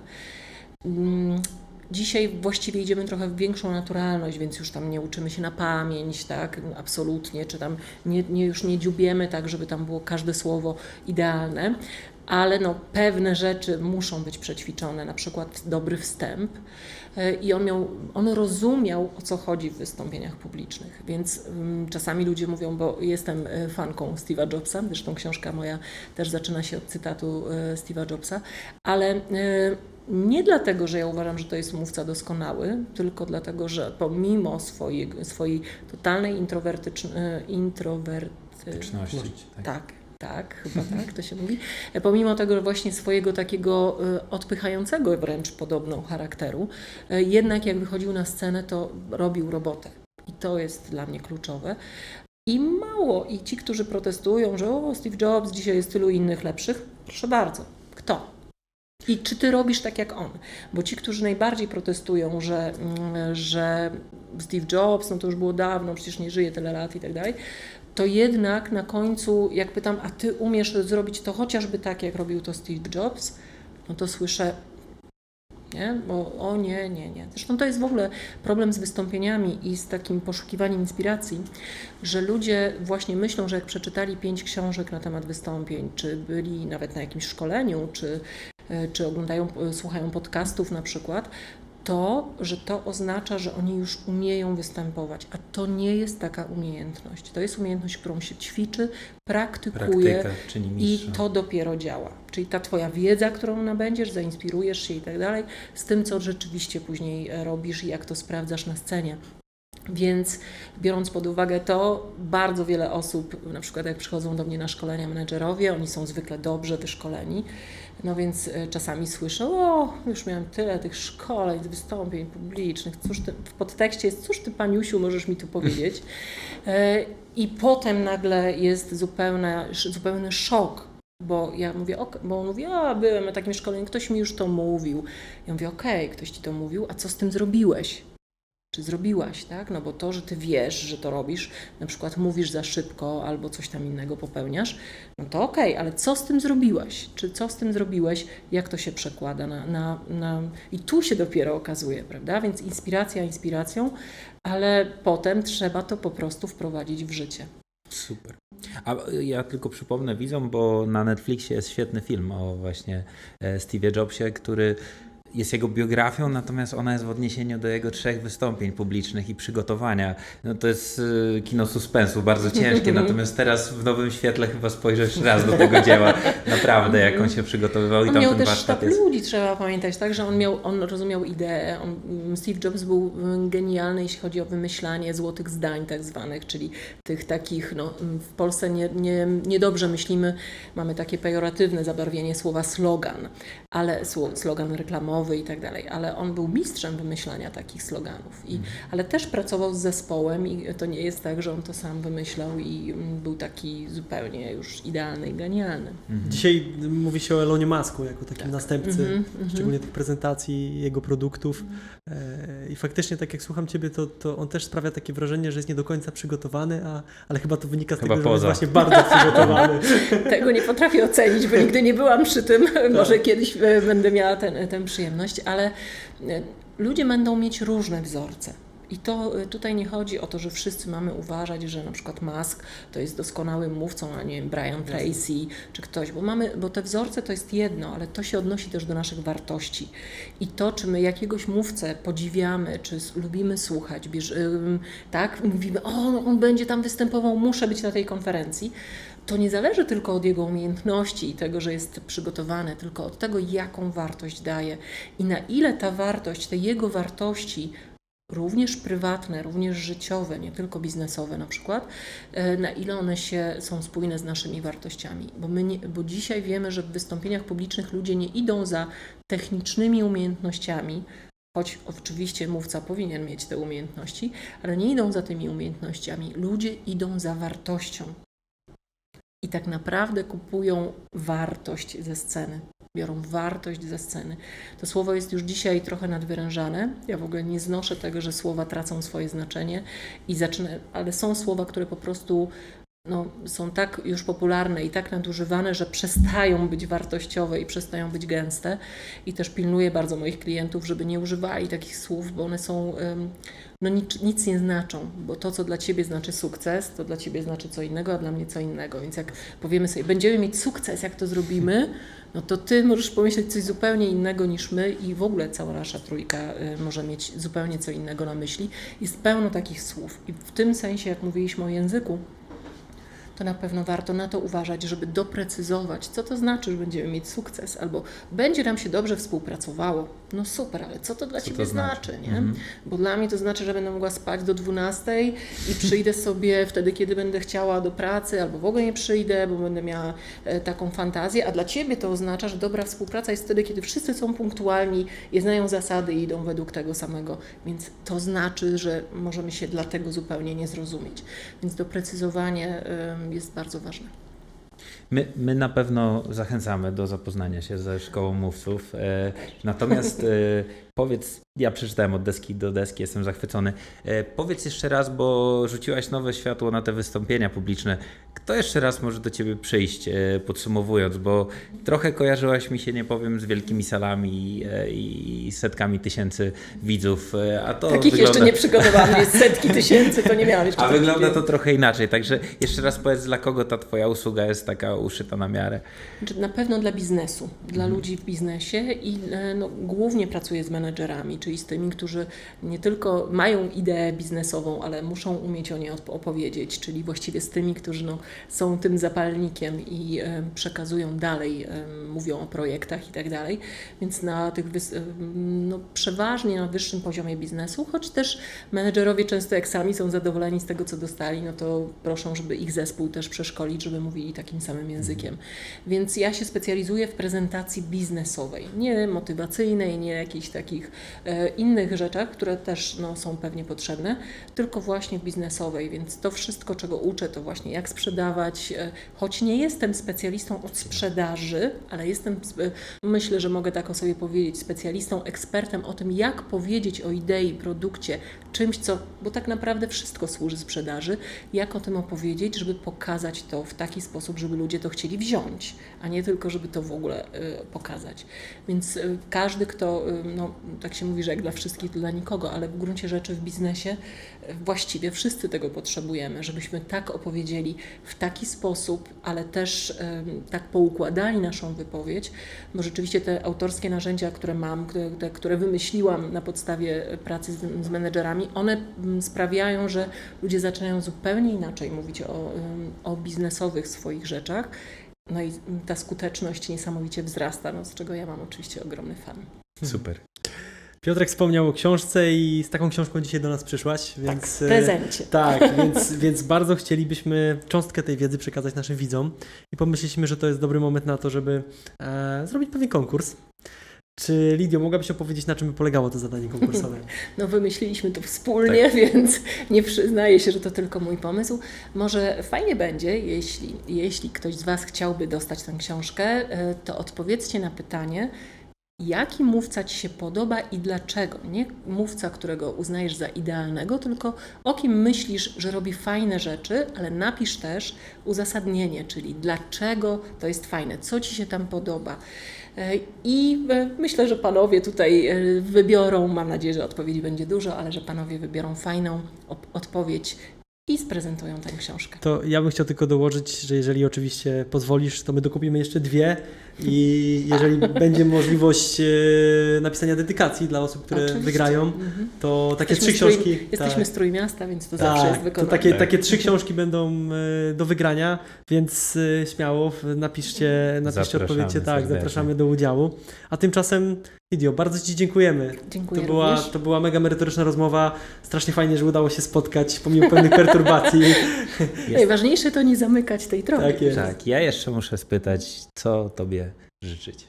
Mm, dzisiaj właściwie idziemy trochę w większą naturalność, więc już tam nie uczymy się na pamięć, tak, absolutnie, czy tam nie, nie, już nie dziubiemy tak, żeby tam było każde słowo idealne, ale no, pewne rzeczy muszą być przećwiczone, na przykład dobry wstęp. E, I on, miał, on rozumiał, o co chodzi w wystąpieniach publicznych. Więc um, czasami ludzie mówią, bo jestem e, fanką Steve'a Jobsa, zresztą książka moja też zaczyna się od cytatu e, Steve'a Jobsa, ale nie dlatego, że ja uważam, że to jest mówca doskonały, tylko dlatego, że pomimo swojej, swojej totalnej introwertyczności, introwertyczności, tak. tak tak, chyba tak to się mówi. E, pomimo tego właśnie swojego takiego e, odpychającego wręcz podobną charakteru, e, jednak jak wychodził na scenę, to robił robotę. I to jest dla mnie kluczowe. I mało. I ci, którzy protestują, że o, Steve Jobs, dzisiaj jest tylu innych lepszych, proszę bardzo. Kto? I czy ty robisz tak jak on? Bo ci, którzy najbardziej protestują, że, mm, że Steve Jobs, no to już było dawno, przecież nie żyje tyle lat i tak dalej, to jednak na końcu, jak pytam, a ty umiesz zrobić to chociażby tak, jak robił to Steve Jobs, no to słyszę, nie? Bo o nie, nie, nie. Zresztą to jest w ogóle problem z wystąpieniami i z takim poszukiwaniem inspiracji, że ludzie właśnie myślą, że jak przeczytali pięć książek na temat wystąpień, czy byli nawet na jakimś szkoleniu, czy, e, czy oglądają, słuchają podcastów na przykład, to, że to oznacza, że oni już umieją występować, a to nie jest taka umiejętność. To jest umiejętność, którą się ćwiczy, praktykuje i to dopiero działa. Czyli ta Twoja wiedza, którą nabędziesz, zainspirujesz się i tak dalej, z tym, co rzeczywiście później e, robisz i jak to sprawdzasz na scenie. Więc biorąc pod uwagę to, bardzo wiele osób, na przykład jak przychodzą do mnie na szkolenia menedżerowie, oni są zwykle dobrze wyszkoleni, no więc e, czasami słyszę, o, już miałem tyle tych szkoleń, wystąpień publicznych, cóż ty, w podtekście jest, cóż ty Paniusiu możesz mi tu powiedzieć? E, I potem nagle jest zupełna, zupełny szok, bo ja mówię, ok, bo on mówi, a byłem na takim szkoleniu, ktoś mi już to mówił. Ja mówię, okej, okay, ktoś ci to mówił, a co z tym zrobiłeś? Czy zrobiłaś, tak? No bo to, że ty wiesz, że to robisz, na przykład mówisz za szybko albo coś tam innego popełniasz, no to okej, okay, ale co z tym zrobiłaś? Czy co z tym zrobiłeś? Jak to się przekłada na, na, na... I tu się dopiero okazuje, prawda? Więc inspiracja inspiracją, ale potem trzeba to po prostu wprowadzić w życie. Super. A ja tylko przypomnę widzom, bo na Netflixie jest świetny film o właśnie e, Steve Jobsie, który jest jego biografią, natomiast ona jest w odniesieniu do jego trzech wystąpień publicznych i przygotowania. No to jest y, kino suspensu, bardzo ciężkie, natomiast teraz w nowym świetle chyba spojrzysz raz do tego dzieła, naprawdę, jak on się przygotowywał. I on miał też sztab jest... ludzi, trzeba pamiętać, tak, że on, miał, on rozumiał ideę. On, Steve Jobs był genialny, jeśli chodzi o wymyślanie złotych zdań tak zwanych, czyli tych takich, no, w Polsce nie, nie, niedobrze myślimy, mamy takie pejoratywne zabarwienie słowa slogan, ale slogan reklamowy, i tak dalej, ale on był mistrzem wymyślania takich sloganów, I, mhm. ale też pracował z zespołem i to nie jest tak, że on to sam wymyślał i mm, był taki zupełnie już idealny i genialny. Mhm. Dzisiaj mówi się o Elonie Masku jako takim tak. następcy, mhm, szczególnie tych prezentacji jego produktów i faktycznie tak jak słucham Ciebie, to, to on też sprawia takie wrażenie, że jest nie do końca przygotowany, a, ale chyba to wynika z chyba tego, poza. że jest właśnie bardzo przygotowany. tego nie potrafię ocenić, bo nigdy nie byłam przy tym, tak. może kiedyś e, będę miała ten, ten przyjemność przyjemność, ale e, ludzie będą mieć różne wzorce. I to e, tutaj nie chodzi o to, że wszyscy mamy uważać, że na przykład Musk to jest doskonałym mówcą, a nie Brian Tracy czy ktoś, bo mamy, bo te wzorce to jest jedno, ale to się odnosi też do naszych wartości. I to, czy my jakiegoś mówcę podziwiamy, czy lubimy słuchać, bierz, tak, mówimy, o, on będzie tam występował, muszę być na tej konferencji, to nie zależy tylko od jego umiejętności i tego, że jest przygotowany, tylko od tego, jaką wartość daje i na ile ta wartość, te jego wartości również prywatne, również życiowe, nie tylko biznesowe na przykład, e, na ile one się są spójne z naszymi wartościami. Bo, my nie, bo dzisiaj wiemy, że w wystąpieniach publicznych ludzie nie idą za technicznymi umiejętnościami, choć oczywiście mówca powinien mieć te umiejętności, ale nie idą za tymi umiejętnościami. Ludzie idą za wartością. I tak naprawdę kupują wartość ze sceny biorą wartość ze sceny. To słowo jest już dzisiaj trochę nadwyrężane. Ja w ogóle nie znoszę tego, że słowa tracą swoje znaczenie i zaczyna, ale są słowa, które po prostu no, są tak już popularne i tak nadużywane, że przestają być wartościowe i przestają być gęste. I też pilnuję bardzo moich klientów, żeby nie używali takich słów, bo one są, no nic, nic nie znaczą, bo to, co dla Ciebie znaczy sukces, to dla Ciebie znaczy co innego, a dla mnie co innego. Więc jak powiemy sobie, będziemy mieć sukces, jak to zrobimy, no to Ty możesz pomyśleć coś zupełnie innego niż my i w ogóle cała nasza trójka y, może mieć zupełnie co innego na myśli. Jest pełno takich słów. I w tym sensie, jak mówiliśmy o języku, to na pewno warto na to uważać, żeby doprecyzować, co to znaczy, że będziemy mieć sukces, albo będzie nam się dobrze współpracowało. No super, ale co to dla co Ciebie to znaczy, znaczy, nie? -hmm. Bo dla mnie to znaczy, że będę mogła spać do 12 i przyjdę sobie wtedy, kiedy będę chciała do pracy, albo w ogóle nie przyjdę, bo będę miała e, taką fantazję, a dla Ciebie to oznacza, że dobra współpraca jest wtedy, kiedy wszyscy są punktualni i znają zasady i idą według tego samego, więc to znaczy, że możemy się dlatego zupełnie nie zrozumieć. Więc doprecyzowanie jest bardzo ważne. My, my na pewno zachęcamy do zapoznania się ze szkołą mówców. E, natomiast e, powiedz, ja przeczytałem od deski do deski, jestem zachwycony. E, powiedz jeszcze raz, bo rzuciłaś nowe światło na te wystąpienia publiczne. Kto jeszcze raz może do ciebie przyjść, e, podsumowując, bo trochę kojarzyłaś mi się, nie powiem, z wielkimi salami e, i setkami tysięcy widzów. A to Takich wygląda... jeszcze nie przygotowano, jest setki tysięcy, to nie miałam jeszcze. A wygląda to trochę inaczej, także jeszcze raz powiedz, dla kogo ta twoja usługa jest taka uszyta na miarę? Znaczy, na pewno dla biznesu, dla mhm. ludzi w biznesie i no, głównie pracuję z menedżerami, czyli z tymi, którzy nie tylko mają ideę biznesową, ale muszą umieć o niej opowiedzieć, czyli właściwie z tymi, którzy no, są tym zapalnikiem i przekazują dalej, mówią o projektach i tak dalej. Więc na tych, no, przeważnie na wyższym poziomie biznesu, choć też menedżerowie często jak sami są zadowoleni z tego, co dostali, no to proszą, żeby ich zespół też przeszkolić, żeby mówili takim samym językiem. Więc ja się specjalizuję w prezentacji biznesowej, nie motywacyjnej, nie jakichś takich e, innych rzeczach, które też no, są pewnie potrzebne, tylko właśnie biznesowej. Więc to wszystko, czego uczę, to właśnie jak sprzedawać, e, choć nie jestem specjalistą od sprzedaży, ale jestem, myślę, że mogę tak o sobie powiedzieć, specjalistą, ekspertem o tym, jak powiedzieć o idei, produkcie, czymś, co, bo tak naprawdę wszystko służy sprzedaży, jak o tym opowiedzieć, żeby pokazać to w taki sposób, żeby ludzie to chcieli wziąć, a nie tylko, żeby to w ogóle e, pokazać. Więc każdy, kto, no, tak się mówi, że jak dla wszystkich, to dla nikogo, ale w gruncie rzeczy w biznesie właściwie wszyscy tego potrzebujemy, żebyśmy tak opowiedzieli w taki sposób, ale też tak poukładali naszą wypowiedź, bo rzeczywiście te autorskie narzędzia, które mam, które, te, które wymyśliłam na podstawie pracy z, z menedżerami, one sprawiają, że ludzie zaczynają zupełnie inaczej mówić o, o biznesowych swoich rzeczach. No i ta skuteczność niesamowicie wzrasta, no, z czego ja mam oczywiście ogromny fan. Super. Piotrek wspomniał o książce i z taką książką dzisiaj do nas przyszłaś, tak, więc... Tak, w prezencie. Tak, więc, więc bardzo chcielibyśmy cząstkę tej wiedzy przekazać naszym widzom i pomyśleliśmy, że to jest dobry moment na to, żeby e, zrobić pewien konkurs. Czy Lidio, mogłabyś opowiedzieć, na czym polegało to zadanie konkursowe? No wymyśliliśmy to wspólnie, tak. więc nie przyznaję się, że to tylko mój pomysł. Może fajnie będzie, jeśli, jeśli ktoś z Was chciałby dostać tę książkę, e, to odpowiedzcie na pytanie, jaki mówca Ci się podoba i dlaczego. Nie mówca, którego uznajesz za idealnego, tylko o kim myślisz, że robi fajne rzeczy, ale napisz też uzasadnienie, czyli dlaczego to jest fajne, co Ci się tam podoba. E, I e, myślę, że panowie tutaj e, wybiorą, mam nadzieję, że odpowiedzi będzie dużo, ale że panowie wybiorą fajną odpowiedź i sprezentują tę książkę. To ja bym chciał tylko dołożyć, że jeżeli oczywiście pozwolisz, to my dokupimy jeszcze dwie I jeżeli będzie możliwość e, napisania dedykacji dla osób, które Oczywiście. wygrają, Mhm. to takie Jesteśmy trzy strój- książki. Jesteśmy z Trójmiasta, więc to zawsze tak, jest to wykonane. takie, Tak. takie trzy książki będą e, do wygrania, więc e, śmiało napiszcie, napiszcie Zapraszamy odpowiedźcie. Tak, serdecznie. zapraszamy do udziału. A tymczasem, Idio, bardzo Ci dziękujemy. Dziękuję To była, również. to była mega merytoryczna rozmowa. Strasznie fajnie, że udało się spotkać pomimo pewnych perturbacji. Najważniejsze to nie zamykać tej drogi. Tak jest. Tak, ja jeszcze muszę spytać, co tobie życzyć.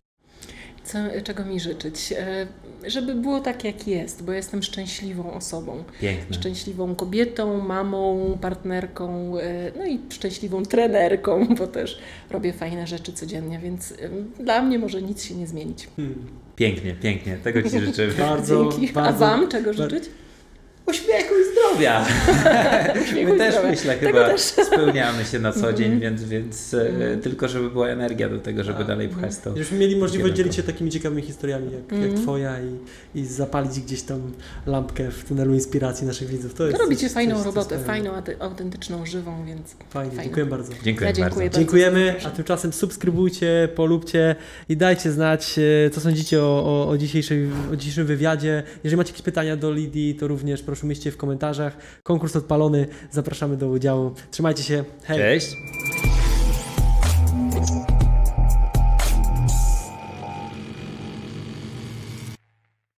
Co, czego mi życzyć? E, Żeby było tak, jak jest, bo jestem szczęśliwą osobą. Piękne. Szczęśliwą kobietą, mamą, partnerką, e, no i szczęśliwą trenerką, bo też robię fajne rzeczy codziennie, więc em, dla mnie może nic się nie zmienić. Hmm. Pięknie, pięknie. Tego ci życzę. Bardzo, Dzięki. bardzo. A Wam czego życzyć? Uśmiechu i zdrowia. Uśmiechu My i też zdrowia. myślę Tego chyba też. spełniamy się na co dzień, Mhm. więc, więc e, Mhm. tylko żeby była energia do tego, żeby Tak. dalej pchać to. Żebyśmy mieli możliwość dzielić się takimi ciekawymi historiami jak, jak Mhm. Twoja i, i zapalić gdzieś tam lampkę w tunelu inspiracji naszych widzów. To jest robicie coś- fajną coś robotę, wspaniałego. fajną, aute- autentyczną, żywą, więc Fajnie, Fajne. dziękuję bardzo. Dziękuję Ja dziękuję bardzo. bardzo. Dziękujemy, Proszę. a tymczasem subskrybujcie, polubcie i dajcie znać, e, co sądzicie o, o, o, dzisiejszej, o dzisiejszym wywiadzie. Jeżeli macie jakieś pytania do Lidii, to również proszę umieśćcie w komentarzach. Konkurs odpalony, zapraszamy do udziału. Trzymajcie się, hej! Cześć!